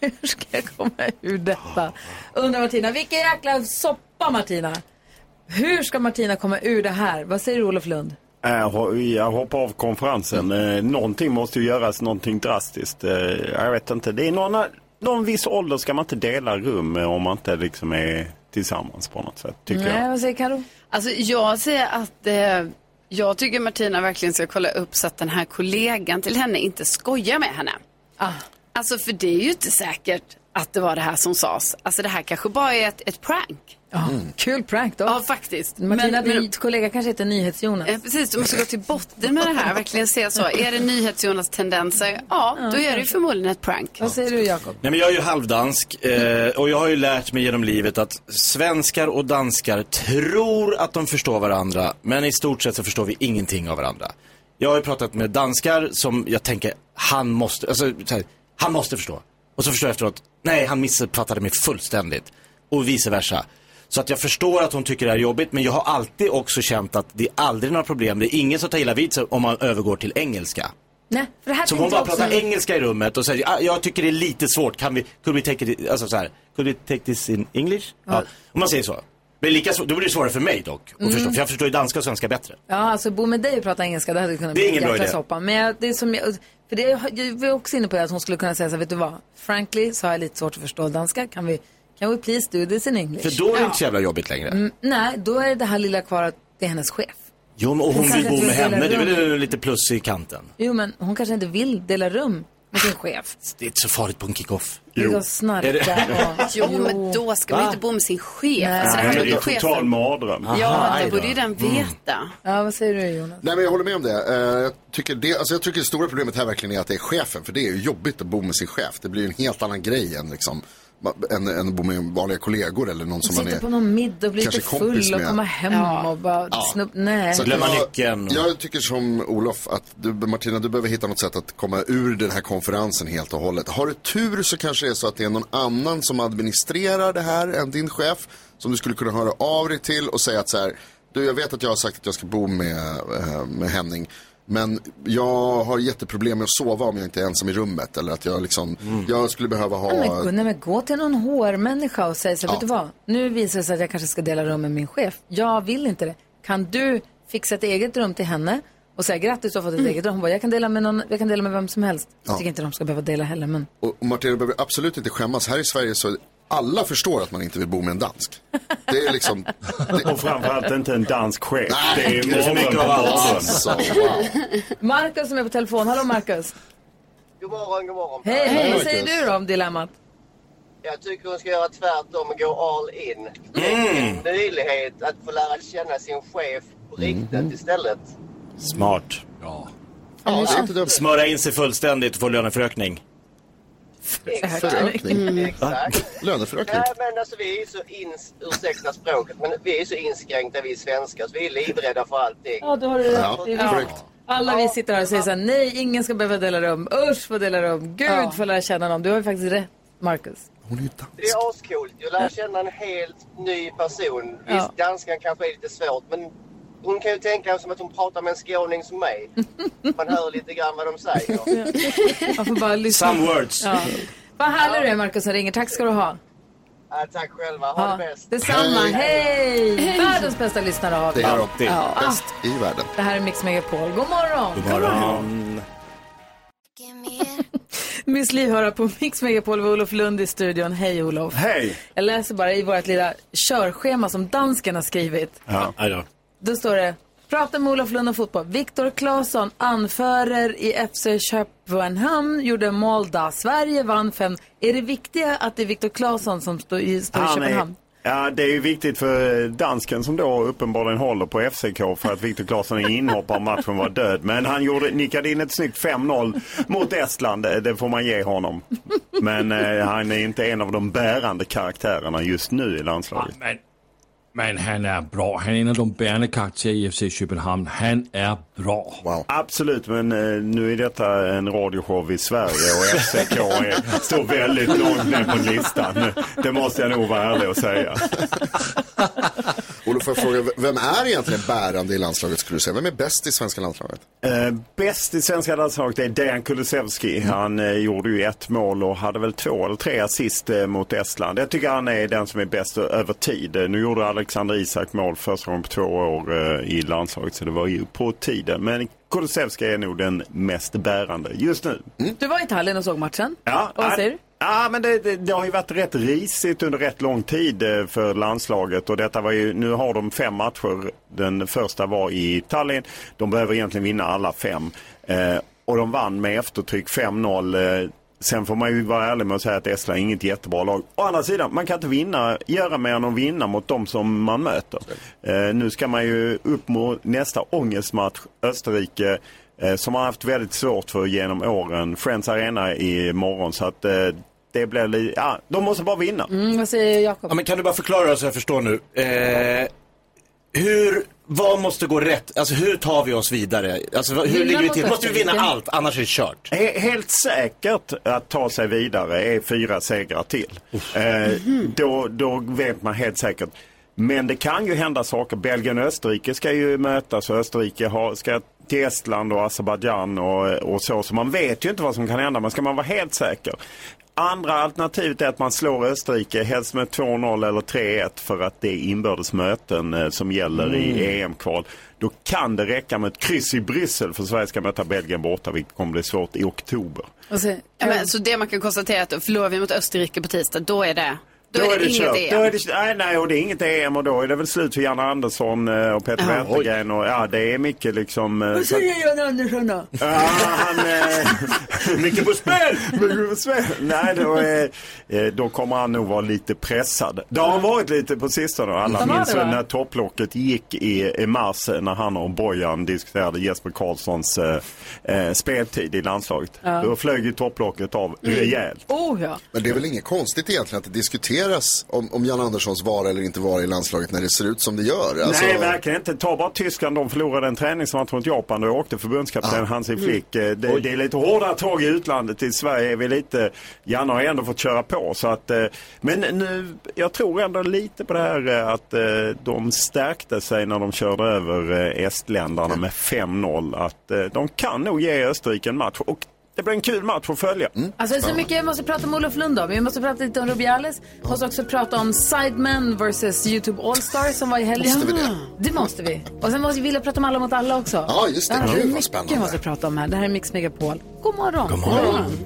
Hur ska jag komma ur detta? Undrar Martina, vilken jäkla soppa Martina! Hur ska Martina komma ur det här? Vad säger du Olof Lund? Jag ho- Jag hoppar av konferensen. Eh, Någonting måste ju göras, någonting drastiskt. Eh, Jag vet inte. Det är någon, någon viss ålder ska man inte dela rum om man inte liksom är tillsammans på något sätt, tycker Nej, jag. vad säger Karo? Alltså jag säger att eh, jag tycker Martina verkligen ska kolla upp så att den här kollegan till henne inte skojar med henne. Ah. Alltså för det är ju inte säkert att det var det här som sades. Alltså det här kanske bara är ett, ett prank. Kul prank då. Ja, faktiskt. Martina, Men- din kollega kanske heter NyhetsJonas. Eh, Precis, du måste gå till botten med det här. Verkligen se så. Är det NyhetsJonas tendenser? Ja, då är det ju förmodligen ett prank. Vad säger du Jakob? Nej, men jag är ju halvdansk eh, och jag har ju lärt mig genom livet att svenskar och danskar tror att de förstår varandra, men i stort sett så förstår vi ingenting av varandra. Jag har ju pratat med danskar som jag tänker, han måste, alltså, så här, han måste förstå. Och så förstår jag efteråt, nej han missuppfattade mig fullständigt. Och vice versa. Så att jag förstår att hon tycker det här är jobbigt, men jag har alltid också känt att det är aldrig några problem. Det är ingen som tar illa vid sig om man övergår till engelska. Nej, för det här Så hon bara också- pratar engelska i rummet och säger, ah, jag tycker det är lite svårt, kan vi, could we take it, alltså så här, could we take this in English? Ja. Om man säger så. Men lika svårt, då blir det svårare för mig dock Mm. förstå, för jag förstår ju danska och svenska bättre. Ja, alltså bo med dig och prata engelska, det hade kunnat Det är bli ingen en jäkla soppa. Men jag, det är som jag, för det, jag var också inne på det, att hon skulle kunna säga så här, vet du vad, frankly så har jag lite svårt att förstå danska, kan vi, can we please do this in English? För då är det inte så jävla jobbigt längre. Mm, nej, då är det här lilla kvar att det är hennes chef. Jo, och Hon vill bo med henne, det är väl lite plus i kanten. Jo, men hon kanske inte vill dela rum med sin chef. Det är inte så farligt på en kick-off. Ligga och snarka. Är det- och- Jo, men då ska man Va? inte bo med sin chef. Nej. Alltså, det här Nej, med det är chefen. total mardröm. Ja, aj borde då. ju den veta. Ja, vad säger du Jonas? Nej men jag håller med om det. Eh, jag, tycker det alltså, jag tycker det stora problemet här verkligen är att det är chefen. För det är ju jobbigt att bo med sin chef. Det blir en helt annan grej än, liksom, än, än att bo med vanliga kollegor eller någon som man Sitta är på någon middag och bli lite full och komma hem Ja. och bara Ja. snupp... Nej. Så Glömma jag, nyckeln. Jag tycker som Olof att du, Martina, du behöver hitta något sätt att komma ur den här konferensen helt och hållet. Har du tur så kanske det är så att det är någon annan som administrerar det här än din chef. Som du skulle kunna höra av dig till och säga att så här, du jag vet att jag har sagt att jag ska bo med, eh, med Henning. Men jag har jätteproblem med att sova om jag inte är ensam i rummet. Eller att jag liksom, jag skulle behöva ha... Nej, men, men gå till någon HR-människa och säg så Ja. vet du vad? Nu visar det sig att jag kanske ska dela rum med min chef. Jag vill inte det. Kan du fixa ett eget rum till henne och säga grattis, du har fått ett eget rum. Hon bara, jag kan dela med någon, jag kan dela med vem som helst. Jag Ja. tycker inte de ska behöva dela heller, men Och och Martina, du behöver absolut inte skämmas. Här i Sverige så alla förstår att man inte vill bo med en dansk. Det är liksom... Det... Och framförallt inte en dansk chef. Det är det är så mycket mardröm av på allt. mardröm. Alltså, wow. Marcus som är på telefon. Hallå Marcus. God morgon, god morgon. Hej, hej. Vad säger du då om dilemmat? Jag tycker hon ska göra tvärtom och gå all in. Det är en möjlighet att få lära känna sin chef på riktigt istället. Smart. Ja. Ja. Smöra in sig fullständigt och få löneförökning. Förökning. Exakt. Löneförökning. Nej, men alltså vi är så ins... Ursäkta språket, men vi är så inskränkta vi svenskar så vi är livrädda för allting. Ja, då har du rätt. Ja, korrekt. Alla vi sitter här och säger så här, nej, ingen ska behöva dela rum. Usch, få dela rum. Gud, få lära känna någon. Du har ju faktiskt rätt, Marcus. Hon är ju Det är ascoolt. Jag lär känna en helt ny person. Ja. Visst, danskan kanske är lite svårt, men hon kan ju tänka som att hon pratar med en skåning som mig. Man hör lite grann vad de säger. Man får bara lyssna. Some words. Ja. Vad härlig du är, Marcus som ringer. Tack ska du ha. Ja, tack själva. Ha Ja, det bäst. detsamma. Hej! Världens bästa lyssnare har vi. Det är de. Alltid. Ja. Bäst i världen. Det här är Mix Megapol. God morgon! God morgon. Miss Li hör på Mix Megapol med Olof Lund i studion. Hej Olof. Hej! Jag läser bara i vårt lilla körschema som dansken har skrivit. Ja, aj då. Står det, prata med Olof Lund om fotboll. Viktor Claesson, anförer i FC Köpenhamn, gjorde mål där Sverige vann fem. Är det viktiga att det är Viktor Claesson som står i, står i Han Köpenhamn? är, ja, det är ju viktigt för dansken som då uppenbarligen håller på FCK för att Viktor Claesson är inhoppare och matchen var död. Men han gjorde, nickade in ett snyggt 5-0 mot Estland. Det- får man ge honom. Men eh, han är inte en av de bärande karaktärerna just nu i landslaget. Men, men han är bra. Han är en av de bärande karaktärer i FC Köpenhamn. Han är bra. Wow. Absolut, men eh, nu är detta en radioshow i Sverige och FCK är, står väldigt långt ner på listan. Det måste jag nog vara ärlig och säga. Olof, får jag fråga, vem är egentligen bärande i landslaget skulle du säga? Vem är bäst i svenska landslaget? Eh, bäst i svenska landslaget är Dejan Kulusevski. Han eh, gjorde ju ett mål och hade väl två eller tre assist eh, mot Estland. Jag tycker han är den som är bäst över tid. Eh, nu gjorde Alexander Isak mål första gången på två år eh, i landslaget så det var ju på tiden. Men Kulusevski är nog den mest bärande just nu. Du var i Tallinn och såg matchen. Ja, Och vad säger du? Ja, men det, det, det har ju varit rätt risigt under rätt lång tid eh, för landslaget och detta var ju, nu har de fem matcher. Den första var i Tallinn. De behöver egentligen vinna alla fem. Eh, och de vann med eftertryck 5-0. Eh, sen får man ju vara ärlig med att säga att Estland är inget jättebra lag. Å andra sidan, man kan inte vinna, göra mer än att vinna mot de som man möter. Eh, nu ska man ju upp mot nästa ångestmatch, Österrike. Eh, som har haft väldigt svårt för genom åren. Friends Arena i morgon så att eh, det blir lite, ja, de måste bara vinna. Mm, vad säger Jakob? Ja, men kan du bara förklara så jag förstår nu. Eh, hur, vad måste gå rätt? Alltså hur tar vi oss vidare? Alltså hur Vinna ligger vi till? Måste vi vinna Österrike. allt, annars är det kört. He- Helt säkert att ta sig vidare är fyra segrar till. Eh, då, då vet man helt säkert. Men det kan ju hända saker. Belgien och Österrike ska ju mötas och Österrike har, ska till Estland och Azerbajdzjan och, och så. Så man vet ju inte vad som kan hända. Men ska man vara helt säker. Andra alternativet är att man slår Österrike, helst med 2-0 eller 3-1 för att det är inbördes möten eh, som gäller i Mm. EM-kval. Då kan det räcka med ett kryss i Bryssel för Sverige ska möta Belgien borta, vilket kommer bli svårt i oktober. Säger- Ja, men, så det man kan konstatera är att förlorar vi mot Österrike på tisdag, då är det, då, Då är det, inget kört. EM. Då är det, nej, nej, och det är inget EM och då är det väl slut för Janne Andersson eh, och Peter Ja. Wettergren och ja, det är mycket liksom... eh, Vad säger Jan Andersson då? Ja, han... Eh, mycket på spel! mycket på spel! Nej, då, eh, då kommer han nog vara lite pressad. Det har han varit lite på sistone. Alla minns det, väl när topplocket gick i, i mars när han och Bojan diskuterade Jesper Karlssons eh, speltid i landslaget. Ja. Då flög ju topplocket av rejält. Oh ja. Men det är väl inget konstigt egentligen att det diskuteras om, om Jan Anderssons vara eller inte vara i landslaget när det ser ut som det gör. Alltså, Nej, verkligen inte. Ta bara Tyskland. De förlorade en träningsmatch mot Japan. Då åkte förbundskapten Hansi Flick. Eh, Det, det är lite hårdare tag i utlandet. I Sverige är vi lite... Janne har ändå fått köra på. Så att, eh, men nu, jag tror ändå lite på det här eh, att de stärkte sig när de körde över estländarna med 5-0. Att de kan nog ge Österrike en match. Och det blir en kul match att följa. Alltså det är så mycket jag måste prata om Olof Lund om. Vi måste prata lite om Rubiales. Vi måste också prata om Sidemen vs YouTube All-Star som var i helgen. Måste vi det? Det måste vi. Och sen måste vi vilja prata om Alla mot alla också. Ja, just det. Gud, vad mycket spännande. vi måste prata om här. Det här är Mix Megapol. God morgon. God morgon.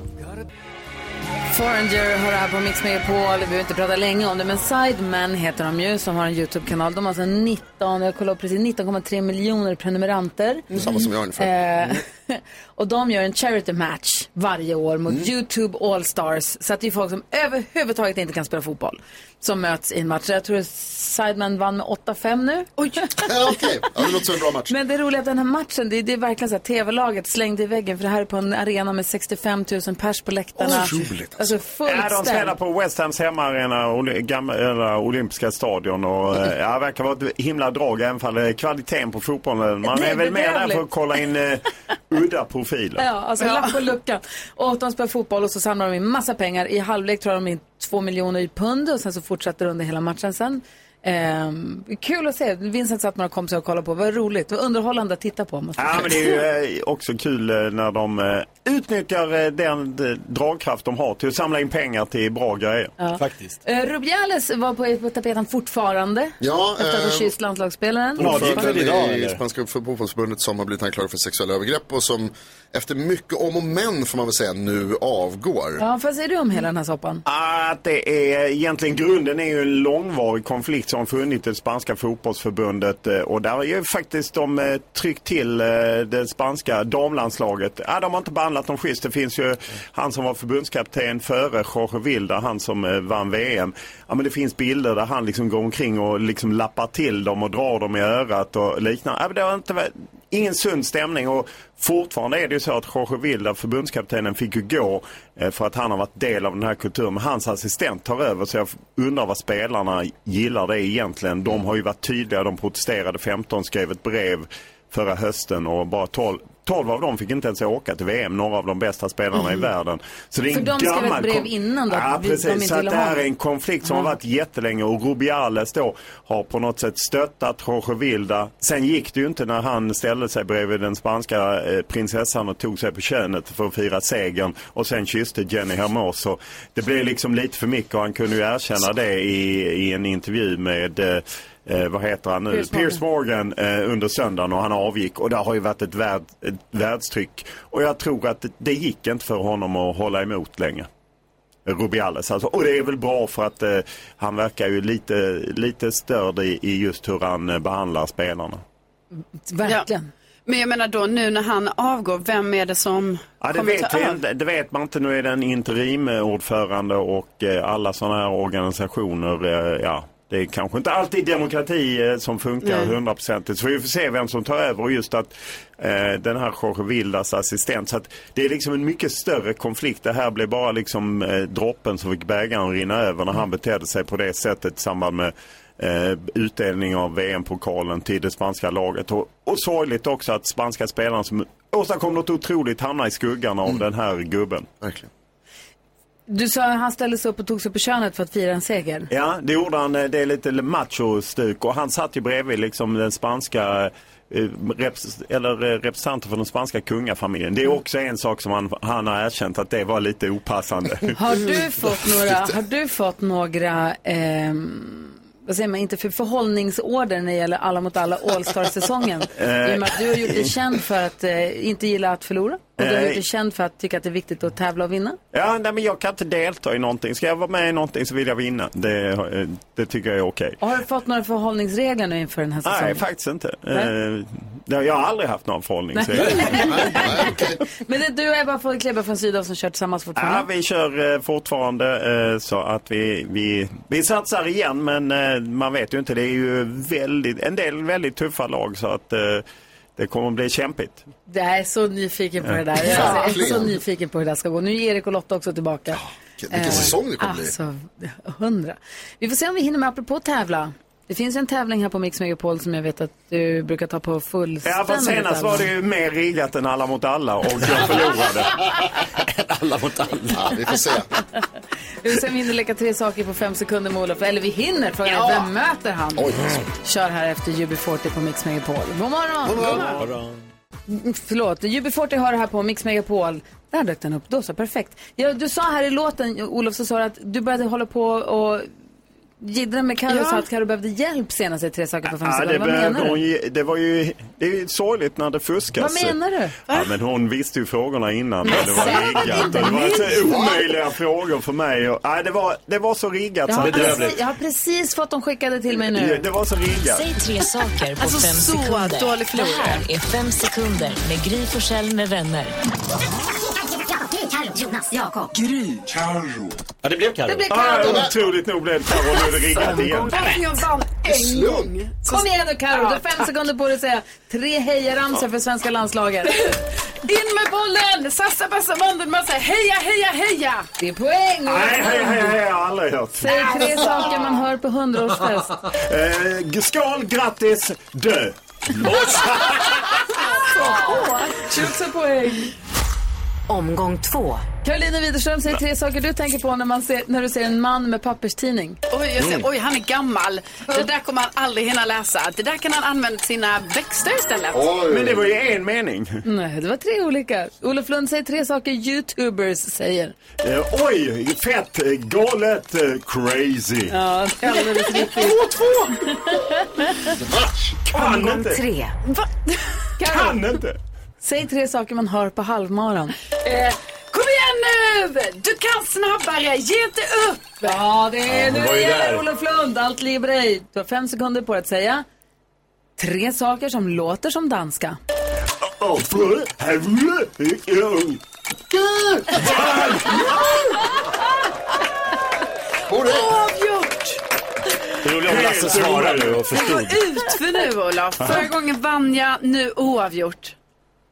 Foreigner har det här på Mix Megapol. Vi behöver inte prata länge om det, men Sidemen heter de ju, som har en YouTube-kanal. De har alltså 19, jag kollade precis, 19,3 miljoner prenumeranter. Samma som jag ungefär. Eh, och de gör en charity match varje år mot Mm. YouTube All Stars. Så att det är folk som överhuvudtaget inte kan spela fotboll som möts i en match. Jag tror Sidemen vann med 8-5 nu. Oj! Ja, okej. Ja, det låter som en bra match. Men det roliga är att den här matchen, det är, det är verkligen så att tv-laget slängde i väggen. För det här är på en arena med 65 000 pers på läktarna. Otroligt, Alltså fullt Ja, de spelar på West Hams hemmaarena, gamla, eller olympiska stadion. Och, eh, ja, det verkar vara ett himla drag, även fall kvaliteten på fotbollen. Man Det är väl mer där för att kolla in eh, udda profiler. Ja, alltså lapp på luckan. Och de spelar fotboll och så samlar de in massa pengar. I halvlek tror jag de in två miljoner i pund och sen så fortsätter det under hela matchen sen. Ehm, kul att se. Vincent satt några kompisar och kollade på. Vad roligt. Och underhållande att titta på. Måste jag Ja, säga. men det är ju eh, också kul eh, när de eh, utnyttjar den dragkraft de har till att samla in pengar till bra grejer. Ja. Faktiskt. Eh, Rubiales var på, på tapeten fortfarande. Ja, efter att ha eh, kysst landslagsspelaren. Ordföranden i Spanska fotbollsförbundet som har blivit anklagad för sexuella övergrepp och som efter mycket om och men får man väl säga nu avgår. Ja, vad säger du om hela den här soppan? Att det är egentligen grunden är ju en långvarig konflikt som funnits i det spanska fotbollsförbundet eh, och där har ju faktiskt de eh, tryckt till eh, det spanska damlandslaget. Ja, de har inte behandlat dem schysst. Det finns ju han som var förbundskapten före Jorge Vilda, han som vann VM. Ja, men det finns bilder där han liksom går omkring och liksom lappar till dem och drar dem i örat och liknande. Ja, det har inte varit ingen sund stämning och fortfarande är det ju så att Jorge Vilda, förbundskaptenen, fick ju gå eh, för att han har varit del av den här kulturen. Men hans assistent tar över så jag undrar vad spelarna gillar det egentligen. De har ju varit tydliga, de protesterade 15, skrev ett brev förra hösten och bara 12, 12 av dem fick inte ens åka till VM, några av de bästa spelarna i Mhm. världen. Så det är För en de skrev ett brev innan då, Ja, de precis. så att det här är en konflikt som Ja. har varit jättelänge och Rubiales då har på något sätt stöttat Jorge Vilda. Sen gick det ju inte när han ställde sig bredvid den spanska eh, prinsessan och tog sig på könet för att fira segern och sen kysste Jenny Hermoso. Det blev liksom lite för mycket och han kunde ju erkänna det i, i en intervju med eh, vad heter han nu? Piers Morgan. Piers Morgan eh, under söndagen och han avgick och det har ju varit ett, värld, ett världstryck. Och jag tror att det, gick inte för honom att hålla emot länge. Rubiales. Alltså, och det är väl bra för att eh, han verkar ju lite, lite störd i, i just hur han eh, behandlar spelarna. Verkligen. Men jag menar då nu när han avgår, vem är det som Ja, det, kommer vet ta över? det vet man inte. Nu är det en interimordförande och eh, alla sådana här organisationer, eh, ja, det är kanske inte alltid demokrati eh, som funkar hundraprocentigt. Så vi får se vem som tar över och just att eh, den här Jorge Vildas assistent. Så att det är liksom en mycket större konflikt. Det här blev bara liksom eh, droppen som fick bägaren rinna över när han betedde sig på det sättet i samband med eh, utdelning av VM-pokalen till det spanska laget. Och, och sorgligt också att spanska spelarna som åstadkom något otroligt hamnar i skuggan av den här gubben. Verkligen. Du sa att han ställde sig upp och tog sig på könet för att fira en seger. Ja, det gjorde han. eh, Det är lite macho-stuk och han satt ju bredvid liksom den spanska eh, reps- eller eh, representanter för den spanska kungafamiljen. Det är också en sak som han, han har erkänt att det var lite opassande. Har du fått några, har du fått några ehm, vad säger man, inte för förhållningsorder när det gäller alla mot alla All-Star-säsongen? Eh. I och med att du har gjort dig känd för att eh, inte gilla att förlora. Och du har Eh. gjort dig känd för att tycka att det är viktigt att tävla och vinna. Ja, nej, men jag kan inte delta i någonting. Ska jag vara med i någonting så vill jag vinna. Det, eh, det tycker jag är okej. Och har du fått några förhållningsregler nu inför den här säsongen? Nej, faktiskt inte. Nej. Eh, jag har aldrig haft någon förhållningsregel. Men det, du och Ebba får klibba från Sydow som kör tillsammans fortfarande. Ja, vi kör eh, fortfarande eh, så att vi, vi, vi satsar igen men eh, man vet ju inte. Det är ju väldigt, en del väldigt tuffa lag så att eh, det kommer att bli kämpigt. Jag är så nyfiken på det där. Jag är så nyfiken på hur det där ska gå. Nu är Erik och Lotta också tillbaka. vilken säsong det kommer bli. Alltså, hundra. Vi får se om vi hinner med apropå tävla. Det finns ju en tävling här på Mix Megapol som jag vet att du brukar ta på fullständigt Ja, fast senast var det ju mer riggat än alla mot alla och jag förlorade. alla mot alla. Ja, vi får se. Vi får se om vi hinner leka tre saker på fem sekunder med Olof. Eller vi hinner, frågan är vem möter han? Oj. Kör här efter UB40 på Mix Megapol. God morgon! God morgon. Mm, Förlåt, UB40 har det här på Mix Megapol. Där dök den upp, då så, perfekt. Ja, du sa här i låten, Olof, så sa du att du började hålla på och jiddra med Carro Ja. sa att Carro behövde hjälp senast i tre saker på fem Ja, det, Vad menar hon, du? det var ju det är sorgligt när det fuskas. Vad menar du? Ja, men hon visste ju frågorna innan. Men det var riggat. Och det var så omöjliga frågor för mig. Och, nej, det, var, det var så riggat. Jag har, precis, jag har precis fått dem skickade till mig nu. det var så riggat. Säg tre saker på Alltså, fem så sekunder. dålig Det här är fem sekunder med Gry Forssell med vänner. Jonas, Jakob. Ja, det blev Carro. Det Ah, Carro. otroligt nog blev det Carro. Nu är det riggat igen. Varför jag vann en gång? Kom igen nu Carro, du har fem sekunder på dig att säga tre hejaramsor för svenska landslaget. In med bollen! Sassa, bassa, Vandelmassa, heja, heja, heja! Det är poäng! Nej, hej, hej, hej, jag har aldrig hört. Säg tre saker man hör på hundraårsfest. Eh, skål, grattis, dö. 20 poäng. Omgång två. Karolina Widerström säger tre saker du tänker på när, man ser, när du ser en man med papperstidning. Oj, jag ser, oj, han är gammal. Det där kommer han aldrig hinna läsa. Det där kan han använda sina växter istället. Men det var ju en mening. Nej, det var tre olika. Olof Lund säger tre saker youtubers säger. Eh, oj, fett, eh, galet, eh, crazy. Ja, det är alldeles riktigt. Kan Omgång inte. tre. Kan inte. Säg tre saker man hör på halvmaran. Eh, kom igen nu! Du kan snabbare, ge inte upp! Ja, det är nu det gäller. Olof Lund. Allt på dig. Du har fem sekunder på dig att säga tre saker som låter som danska. Avgjort! Det roliga om Lasse svarade nu och förstod. går ut för nu, Olof. Förra gången vann jag, nu oavgjort.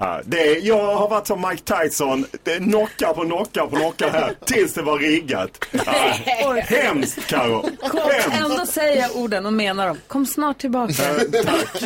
Ja, det är, jag har varit som Mike Tyson, det knockar på knockar på knockar här, tills det var riggat. Ja, hemskt Hemskt. ändå säger jag orden och menar dem. Kom snart tillbaka. Eh, tack.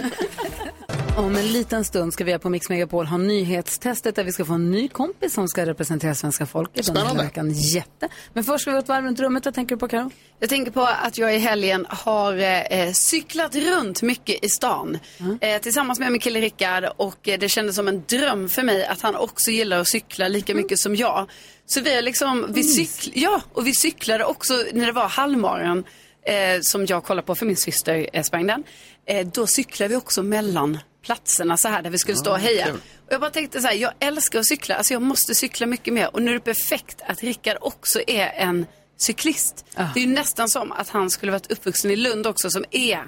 Om en liten stund ska vi på Mix Megapol ha nyhetstestet där vi ska få en ny kompis som ska representera svenska folket under hela veckan. Jätte. Men först ska vi gå ett varv runt rummet. Vad tänker du på Karo? Jag tänker på att jag i helgen har eh, cyklat runt mycket i stan. Eh, tillsammans med min kille Rickard och eh, det kändes som en dröm för mig att han också gillar att cykla lika mycket som jag. Så vi har liksom, vi cykl, ja, och vi cyklade också när det var halvmaran eh, som jag kollade på för min syster eh, sprang den. eh, då cyklade vi också mellan platserna så här där vi skulle stå och heja. kul. Och jag bara tänkte så här, jag älskar att cykla, alltså jag måste cykla mycket mer. Och nu är det perfekt att Rickard också är en cyklist. Det är ju nästan som att han skulle varit uppvuxen i Lund också som är,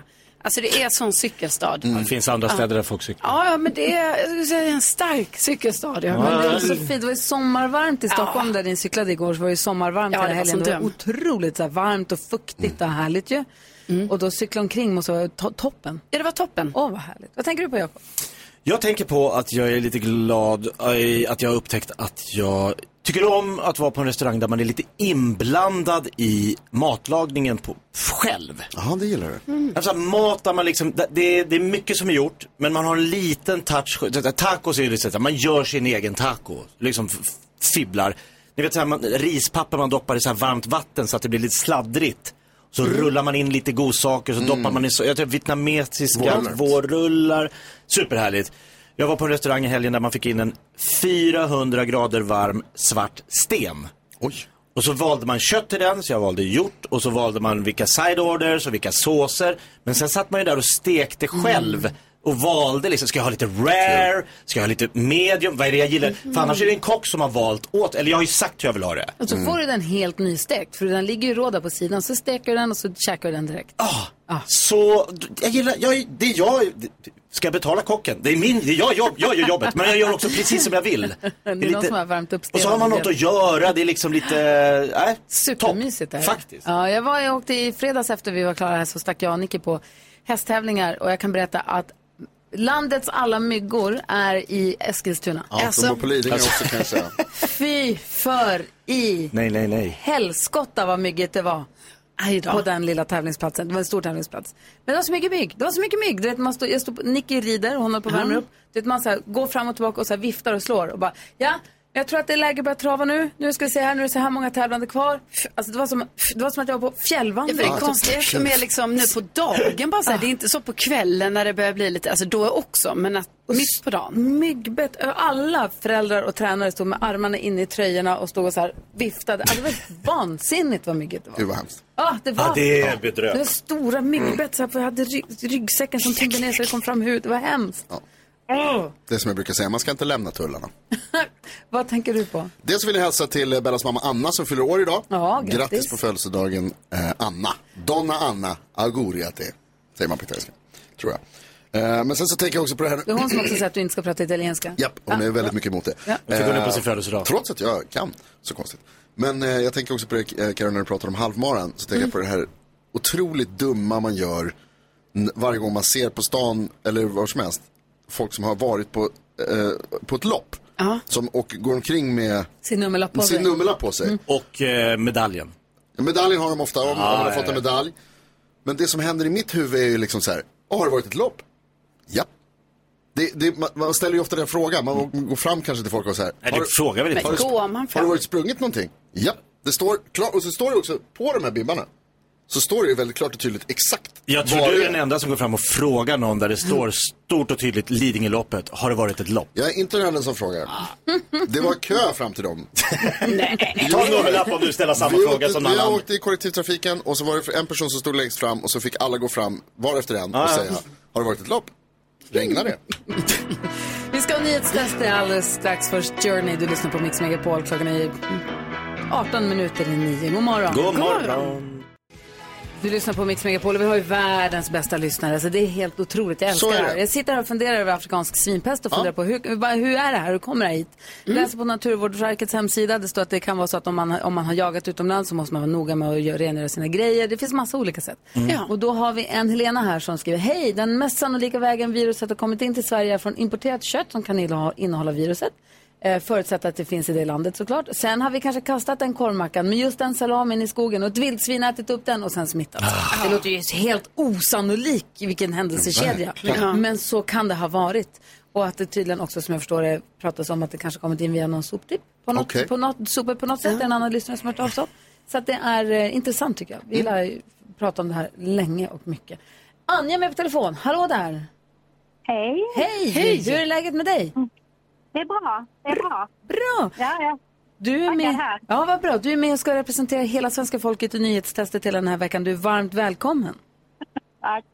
alltså det är sån cykelstad. Det finns andra städer där folk cyklar. Ja, ja, men det är, jag skulle säga, en stark cykelstad. Ja. Men det är så fint. Det var ju sommarvarmt i Stockholm där ni cyklade igår. Så var det ju sommarvarmt Ja, hela det var helgen. Det var otroligt så här, varmt och fuktigt och härligt ju. Och då cykla omkring måste vara to- toppen. Ja, det var toppen. Åh, vad härligt. Vad tänker du på Jakob? Jag tänker på att jag är lite glad i att jag har upptäckt att jag tycker om att vara på en restaurang där man är lite inblandad i matlagningen på, själv. Ja, det gillar du. Alltså mat där man liksom, det- det är, det är mycket som är gjort, men man har en liten touch. Tacos är ju att man gör sin egen taco, liksom fibblar. Ni vet så här, man, rispapper man doppar i så här varmt vatten så att det blir lite sladdrigt. Så rullar man in lite godsaker, så doppar man i jag tror vietnamesiska Vårrullar. Superhärligt. Jag var på en restaurang i helgen där man fick in en 400 grader varm svart sten. Oj. Och så valde man kött till den, så jag valde hjort. Och så valde man vilka side orders och vilka såser. Men sen satt man ju där och stekte själv. Och valde liksom, ska jag ha lite rare? Ska jag ha lite medium? Vad är det jag gillar? För annars är det en kock som har valt åt, eller jag har ju sagt hur jag vill ha det. Och så får du den helt nystekt. För den ligger ju rå där på sidan. Så steker du den och så käkar du den direkt. Så, jag gillar, jag, det är jag, det- ska jag betala kocken? Det är min, det är jag, jobb, jag gör jobbet, men jag gör också precis som jag vill. Det är någon som har värmt upp och så har man något att göra, det är liksom lite, äh, Supermysigt är det. Faktiskt. Ja, jag, var, jag åkte i fredags efter vi var klara här så stack jag och Nicky på hästtävlingar och jag kan berätta att landets alla myggor är i Eskilstuna. Ja, Alltså, de på Lidingö också kan jag säga. Fy för i Nej, nej, nej. helskotta vad myggigt det var. På den lilla tävlingsplatsen. Det var en stor tävlingsplats. Men det var så mycket mygg. Det var så mycket mygg. Du vet, man står, jag på, Nicky rider och hon håller på att värma upp. Du vet, man så här, går fram och tillbaka och så här, viftar och slår. Och bara, ja, jag tror att det är läge att börja trava nu. Nu ska vi se här, nu är det så här många tävlande kvar. Alltså, det, var som, det var som att jag var på Ja, fjällvandring. för det är konstigt eftersom jag liksom nu på dagen bara så här, det är inte så på kvällen när det börjar bli lite, alltså då också, men att mitt på dagen. Myggbett. Alla föräldrar och tränare stod med armarna inne i tröjorna och stod och så här viftade. Alltså, det var vansinnigt vad myggigt det var. Gud vad hemskt. Ja, det var. Ja, det är Det var bedrövligt. stora myggbett. Så här, för jag hade rygg, ryggsäcken som tyngde ner så det kom fram hud. Det var hemskt. Det är som jag brukar säga, man ska inte lämna tullarna. vad tänker du på? Dels vill jag hälsa till eh, Bellas mamma Anna som fyller år idag. Ja, grattis. Grattis på födelsedagen eh, Anna. Donna Anna Auguriate, säger man på italienska. Tror jag. Eh, men sen så tänker jag också på det här. Det är hon som också säger att du inte ska prata italienska. Japp, hon är väldigt mycket emot det. Ja. Hon det på Eh, sin födelsedag. Trots att jag kan, så konstigt. Men eh, jag tänker också på det, eh, Karin, när du pratar om halvmaran. Så tänker jag på det här otroligt dumma man gör varje gång man ser på stan, eller var som helst, folk som har varit på, eh, på ett lopp. Som, och går omkring med Sin nummerlapp på sin sig. nummerlapp på sig. Och eh, medaljen. Medaljen har de ofta, om, om Ah, man har fått en medalj. Men det som händer i mitt huvud är ju liksom så här, "Åh, har det varit ett lopp? Ja. Det, det, man, man ställer ju ofta den frågan, man går fram kanske till folk och så här. Nej, du frågar väl inte har, du, Går man har det varit sprungit någonting? Ja. Det står klart, och så står det också på de här bibbarna. Så står det ju väldigt klart och tydligt exakt Jag tror vad du är den enda som går fram och frågar någon där det står stort och tydligt Lidingöloppet. Har det varit ett lopp? Jag är inte den enda som frågar. Det var kö fram till dem. Ta en nummerlapp om du ställer samma vi fråga åkte, som någon Vi annan. åkte i kollektivtrafiken och så var det en person som stod längst fram och så fick alla gå fram var efter en och Ah, ja. säga, har det varit ett lopp? Regnar det? Vi ska ha nyhetstest alldeles strax. Först Journey. Du lyssnar på Mix Megapol. Klockan är 18 minuter i nio. God morgon. God morgon. Du lyssnar på Mix Megapol och vi har ju världens bästa lyssnare. Så det är helt otroligt. Jag älskar det. Jag sitter här och funderar över afrikansk svinpest och funderar på hur, hur är det här? Hur kommer det hit? Läser på Naturvårdsverkets hemsida. Det står att det kan vara så att om man, har- om man har jagat utomlands så måste man vara noga med att göra- rengöra sina grejer. Det finns massa olika sätt. Ja. Och då har vi en Helena här som skriver Hej, den mest sannolika vägen viruset har kommit in till Sverige är från importerat kött som kan innehålla viruset. Eh, förutsatt att det finns i det landet såklart. Sen har vi kanske kastat den korvmackan med just den salamin i skogen och ett vildsvin ätit upp den och sen smittat. Det låter ju helt osannolik vilken händelsekedja. Ja. Men så kan det ha varit. Och att det tydligen också som jag förstår det pratas om att det kanske kommit in via någon soptipp. På något, Okej. på något, sopor på något sätt. Är en annan lyssnare som har hört av sig. Så att det är eh, intressant tycker jag. Vi gillar ju prata om det här länge och mycket. Anja med på telefon. Hallå där. Hej. Hej. Hej. Hur är läget med dig? Det är bra. Det är bra. Bra. Ja, ja. Du är med. här. Ja, vad bra. Du är med och ska representera hela svenska folket i nyhetstestet hela den här veckan. Du är varmt välkommen. Tack.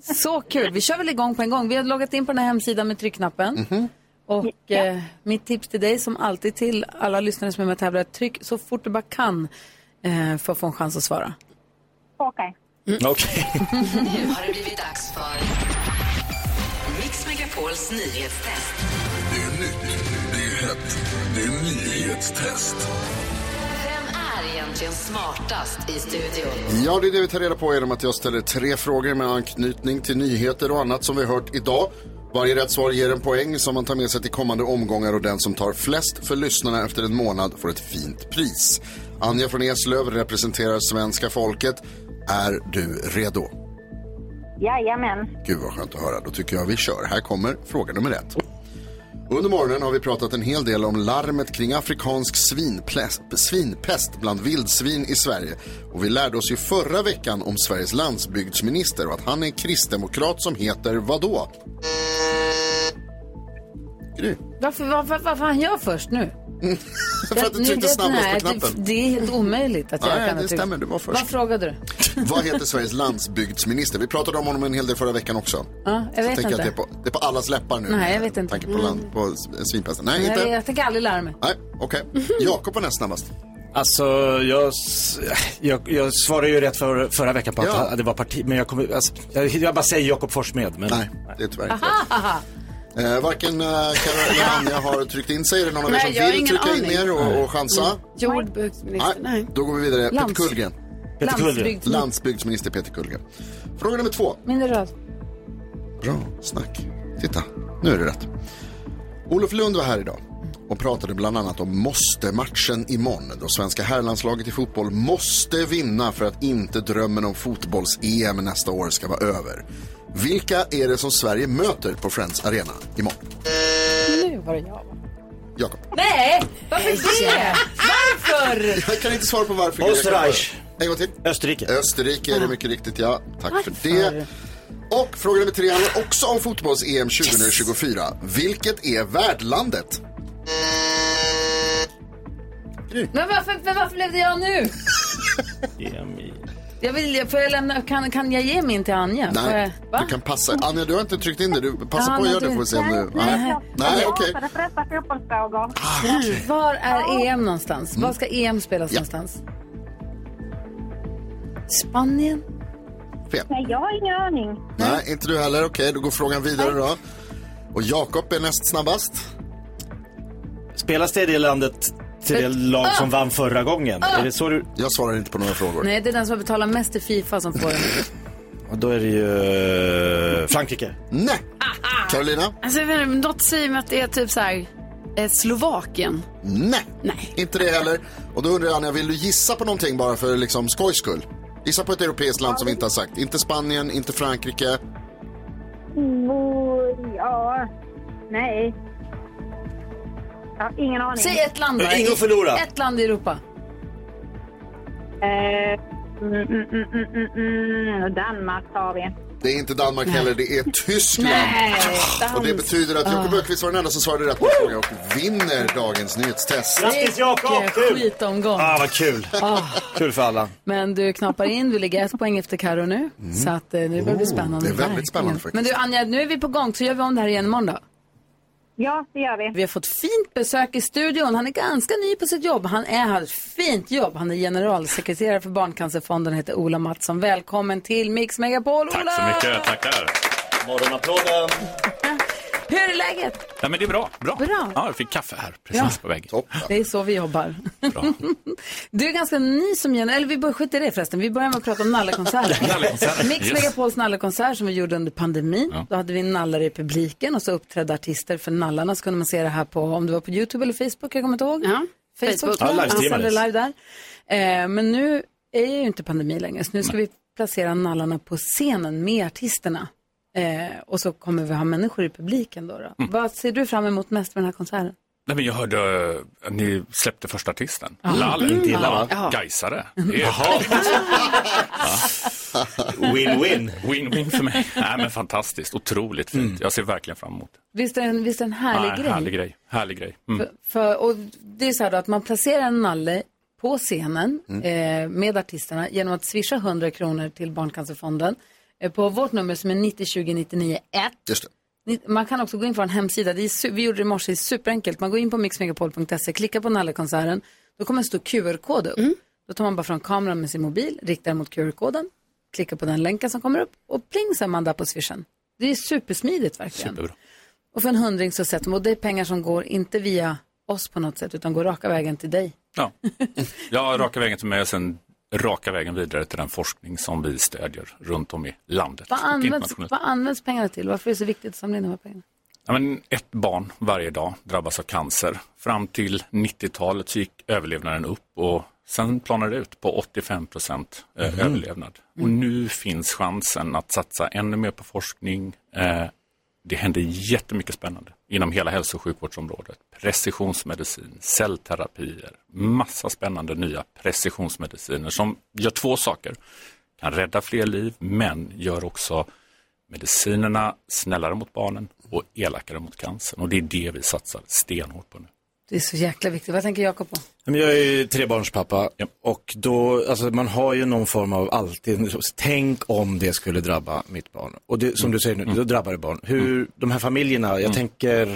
Så kul. Vi kör väl igång på en gång. Vi har loggat in på den här hemsidan med tryckknappen. Mhm. Och eh, mitt tips till dig som alltid till alla lyssnare som är med och tävlar, tryck så fort du bara kan eh, för att få en chans att svara. Okej. Okej. Nu har det blivit dags för Mix Megapols nyhetstest. Det är nytt, det är hett, det är nyhetstest. Vem är egentligen smartast i studion? Ja, det är det vi tar reda på genom att jag ställer tre frågor med anknytning till nyheter och annat som vi har hört idag. Varje rätt svar ger en poäng som man tar med sig till kommande omgångar och den som tar flest för lyssnarna efter en månad får ett fint pris. Anja från Eslöv representerar svenska folket. Är du redo? Jajamän. Gud vad skönt att höra. Då tycker jag vi kör. Här kommer fråga nummer ett. Under morgonen har vi pratat en hel del om larmet kring afrikansk svinpest bland vildsvin i Sverige. Och vi lärde oss ju förra veckan om Sveriges landsbygdsminister och att han är en kristdemokrat som heter vadå? Gry. Varför, varför, varför han gör först nu? För att du tryckte snabbast på knappen. Det, det är helt omöjligt att jag Nej, kan det stämmer, du var först. Vad frågade du? Vad heter Sveriges landsbygdsminister? Vi pratade om honom en hel del förra veckan också. Ja, jag vet inte. att det är, på, det är på allas läppar nu. Nej, jag vet inte. Tanke på, land, på svinpesten. Nej, Nej, inte. jag tänker aldrig lära mig. Nej, okej. Jakob var näst snabbast. Alltså, jag, jag, jag svarade ju rätt för, förra veckan på att Ja. det var parti, men jag kommer, alltså, jag, jag bara säger Jakob Forssmed. Men... Nej, det är tyvärr inte Aha, Eh, varken eh, Karo eller Anja har tryckt in sig. Är det någon av er Nej, som jag har vill ingen trycka in aning. er och, och chansa? Jordbruksminister, nej. Då går vi vidare. Peter Lands- Kullgren. Peter Kullgren. Landsbygds- Landsbygdsminister Peter Kullgren. Fråga nummer två. Mineral. Bra snack. Titta, nu är det rätt. Olof Lund var här idag och pratade bland annat om måste-matchen imorgon då svenska herrlandslaget i fotboll måste vinna för att inte drömmen om fotbolls-EM nästa år ska vara över. Vilka är det som Sverige möter på Friends Arena imorgon? Nu var det jag. Jakob. Nej, varför det? Varför? Jag kan inte svara på varför. Österreich. En gång till. Österrike. Österrike är det mycket riktigt, ja. Tack för Varför? det. Och fråga nummer tre handlar också om fotbolls-EM 2024. Vilket är värdlandet? Men varför, men varför blev det jag nu? Jag vill, får jag lämna, kan, kan jag ge min till Anja? Nej, jag, va? du kan passa. Anja, du har inte tryckt in det. Du passa Ja, på att göra det får vi se om du... Nej, Nej, nej okej. Jag pratade flesta fotbollsfrågor. Var är EM någonstans? Mm. Var ska EM spelas någonstans? Spanien? Fel. Nej, jag har ingen aning. Nej, inte du heller. Okej, då går frågan vidare då. Och Jakob är näst snabbast. Spelas det i det landet till det lag som vann förra gången? Är det så du... Jag svarar inte på några frågor. Nej, det är den som betalar mest till Fifa som får den. Och då är det ju eh, Frankrike. Nej! Carolina? Alltså, något säger mig att det är typ så här, eh, Slovakien. Nej. Nej. Inte det heller. Och då undrar jag, Anja, vill du gissa på någonting bara för liksom skojs skull? Gissa på ett europeiskt land som vi inte har sagt. Inte Spanien, inte Frankrike. Mm, ja, nej. Har ingen aning. Säg ett land bara. Ingen att förlora. Ett land i Europa. Eh, mm, mm, mm, mm, mm, mm. Danmark tar vi. Det är inte Danmark heller, det är Tyskland. Nej, Och det betyder att Jakob Ah. Öqvist var den enda som svarade rätt på frågan och vinner dagens nyhetstest. Grattis Jakob! Skitomgång. Ah, vad kul. Ah. Kul för alla. Men du knappar in, du ligger ett poäng efter Karo nu. Så att eh, nu börjar det bli Oh, spännande. det är väldigt spännande faktiskt. Men du Anja, nu är vi på gång. Så gör vi om det här igen imorgon då. Ja, det gör vi. Vi har fått fint besök i studion. Han är ganska ny på sitt jobb. Han är, har ett fint jobb. Han är generalsekreterare för Barncancerfonden, heter Ola Mattsson. Välkommen till Mix Megapol, Ola! Tack så mycket, tackar. Morgonapplåden. Hur är läget? Ja, men det är bra. Bra. Bra. Ja, jag fick kaffe här precis Ja. på väg. Det är så vi jobbar. Bra. Du är ganska ny som gener... Eller vi börjar skita i det förresten. Vi börjar med att prata om. Nallekonserten, Mix yes. Megapols nallekonsert som vi gjorde under pandemin. Ja. Då hade vi nallare i publiken och så uppträdde artister för nallarna. Så kunde man se det här på, om det var på YouTube eller Facebook, jag kommer inte ihåg. Ja, Facebook, Facebook. Ja, livestreamades. sände live där. Eh, men nu är ju inte pandemi längre, så nu ska vi placera nallarna på scenen med artisterna. Eh, och så kommer vi ha människor i publiken då. då. Mm. Vad ser du fram emot mest med den här konserten? Nej, men jag hörde att ni släppte första artisten. Lalle. Mm. Inte Ja. illa, Gaisare. Det är Jaha. Win-win. Win-win för mig. Nej, men fantastiskt. Otroligt fint. Jag ser verkligen fram emot. Visst är det en, visst är det en härlig Nej, grej? Härlig grej. Härlig grej. Mm. För, för, och det är så här då att man placerar en nalle på scenen Mm. eh, med artisterna genom att swisha 100 kronor till Barncancerfonden. Eh, på vårt nummer som är 90 20 99 1. Just det. Ni- Man kan också gå in på en hemsida. Det är, vi gjorde det i morse, det är superenkelt. Man går in på mixmegapol.se, klickar på Nallekonserten. Då kommer en stor QR-kod upp. Då tar man bara fram kameran med sin mobil, riktar mot QR-koden, klickar på den länken som kommer upp och pling så är man där på swishen. Det är supersmidigt verkligen. Superbra. Och för en hundring så sätter man, och det är pengar som går inte via oss på något sätt utan går raka vägen till dig. Ja. ja, raka vägen till mig och sen raka vägen vidare till den forskning som vi stödjer runt om i landet. Vad används, vad används pengarna till? Varför är det så viktigt att samla in de här pengarna? Ja, men ett barn varje dag drabbas av cancer. Fram till 90-talet så gick överlevnaden upp och sen planade det ut på 85 procent Mhm. överlevnad. Och nu finns chansen att satsa ännu mer på forskning. Eh, det händer jättemycket spännande inom hela hälso och sjukvårdsområdet. Precisionsmedicin, cellterapier, massa spännande nya precisionsmediciner som gör två saker. Kan rädda fler liv men gör också medicinerna snällare mot barnen och elakare mot cancern. Och det är det vi satsar stenhårt på nu. Det är så jäkla viktigt. Vad tänker Jakob på? Jag är trebarnspappa och då, alltså man har ju någon form av alltid, tänk om det skulle drabba mitt barn. Och det, som du säger nu, då drabbar det barn. Hur, de här familjerna, jag tänker,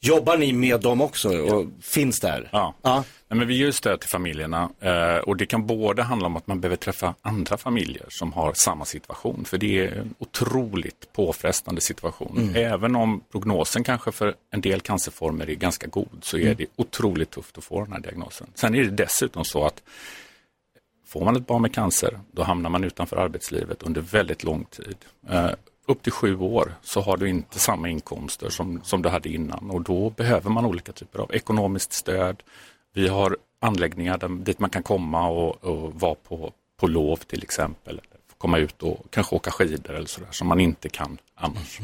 jobbar ni med dem också och finns där? Ja. Nej, men vi ger stöd till familjerna eh, och det kan både handla om att man behöver träffa andra familjer som har samma situation. För det är en otroligt påfrestande situation. Mm. Även om prognosen kanske för en del cancerformer är ganska god så är Mm. det otroligt tufft att få den här diagnosen. Sen är det dessutom så att får man ett barn med cancer då hamnar man utanför arbetslivet under väldigt lång tid. Eh, upp till sju år så har du inte samma inkomster som, som du hade innan och då behöver man olika typer av ekonomiskt stöd. Vi har anläggningar där, dit man kan komma och, och vara på, på lov till exempel. Komma ut och kanske åka skidor eller sådär som man inte kan annars.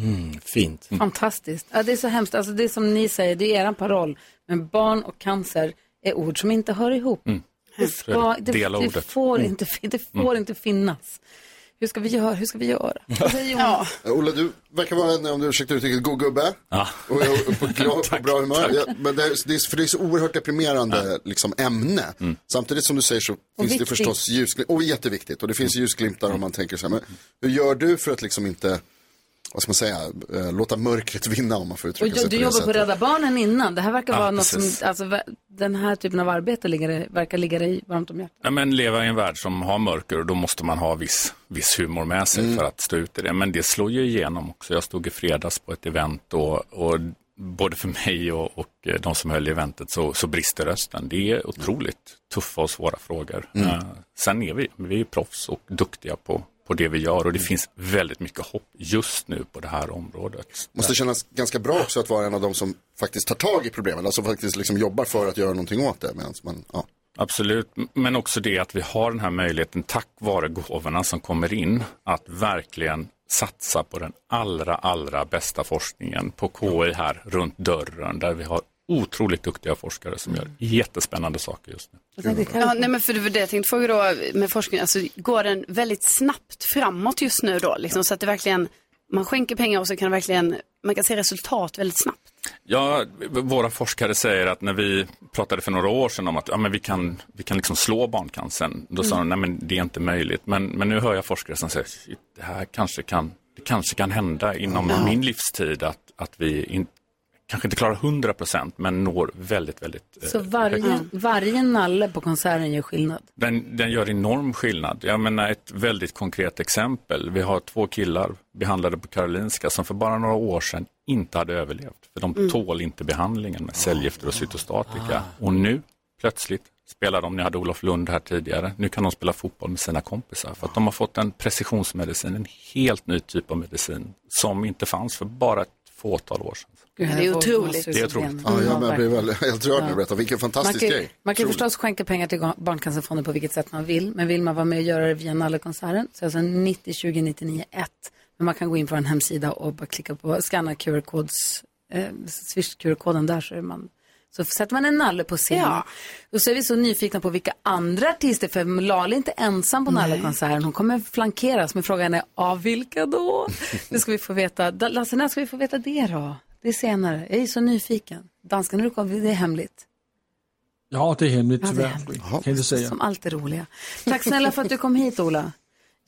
fint. Fantastiskt. Ja, det är så hemskt. Alltså, det är som ni säger, det är er paroll. Men barn och cancer är ord som inte hör ihop. Mm. Det, ska, det. det, får, Mm. inte, det får inte finnas. Hur ska vi göra? Hur ska vi göra? Vad säger Jonas? Ja, Ola, du verkar vara en, om du ursäktar uttrycket, god gubbe. Ja. Och jag är på, glad, på bra humör. Ja, men det är, det är, för det är så oerhört deprimerande liksom, ämne. Samtidigt som du säger så finns det viktigt. förstås ljusglimtar. Och jätteviktigt. Och det finns ljusglimtar om man tänker så här. Men hur gör du för att liksom inte, vad ska man säga, eh, låta mörkret vinna om man får Och uttrycka du sig på du jobbar på? Rädda Barnen innan. Det här verkar Ja, vara något som, precis. alltså, va- den här typen av arbete ligger, verkar ligga dig varmt om hjärtat. Ja, men leva i en värld som har mörker och då måste man ha viss, viss humor med sig för att stå ut i det. Men det slår ju igenom också. Jag stod i fredags på ett event och, och både för mig och, och eh, de som höll i eventet så, så brister rösten. Det är otroligt tuffa och svåra frågor. Mm. Eh, sen är vi, vi är proffs och duktiga på, på det vi gör och det finns väldigt mycket hopp just nu på det här området. Måste kännas ganska bra också att vara en av de som faktiskt tar tag i problemen. Alltså faktiskt liksom jobbar för att göra någonting åt det. Medans man, ja. Absolut, men också det att vi har den här möjligheten tack vare gåvorna som kommer in att verkligen satsa på den allra, allra bästa forskningen på KI här runt dörren där vi har otroligt duktiga forskare som gör jättespännande saker just nu. Ja, nej, men för det var det jag tänkte fråga då med forskning. Alltså, går den väldigt snabbt framåt just nu då? Liksom, så att det verkligen, man skänker pengar och så kan verkligen, man kan se resultat väldigt snabbt. Ja, våra forskare säger att när vi pratade för några år sedan om att ja, men vi kan, vi kan liksom slå barncancern, då sa de nej men det är inte möjligt. Men, men nu hör jag forskare som säger "Shit, det här kanske kan, det kanske kan hända inom Ja. min livstid att, att vi in, kanske inte klarar 100 procent men når väldigt, väldigt eh, Så varje, varje nalle på konserten gör skillnad. Den, den gör enorm skillnad. Jag menar ett väldigt konkret exempel. Vi har två killar behandlade på Karolinska som för bara några år sedan inte hade överlevt. För de Mm. tål inte behandlingen med cellgifter och cytostatika. Och nu plötsligt spelar de, ni hade Olof Lund här tidigare, nu kan de spela fotboll med sina kompisar. För att de har fått en precisionsmedicin, en helt ny typ av medicin som inte fanns för bara ett fåtal år sedan. Gud, Det är jag otroligt. Det är otroligt. Ja, jag Mm, blir väl helt rörd när du berättar. Vilken Man fantastisk kan, grej. man kan Otroligt. förstås skänka pengar till Barncancerfonden på vilket sätt man vill. Men vill man vara med och göra det via Nallekonserten så är det alltså 90 20 99 1. Men man kan gå in på en hemsida och bara klicka på scanna QR-kods, eh, Swish-QR-koden där så är man så sätter man en nalle på scenen. Ja. Och så är vi så nyfikna på vilka andra artister, för Lali är inte ensam på Nallekonserten. Hon kommer flankeras, men frågan är av vilka då? Det ska vi få veta. Lasse, när ska vi få veta det då? Det är senare. Jag är så nyfiken. Danskarna, det är hemligt. Ja, det är hemligt Ja, det är tyvärr. hemligt. Kan inte säga. Som alltid roliga. Tack snälla för att du kom hit Ola.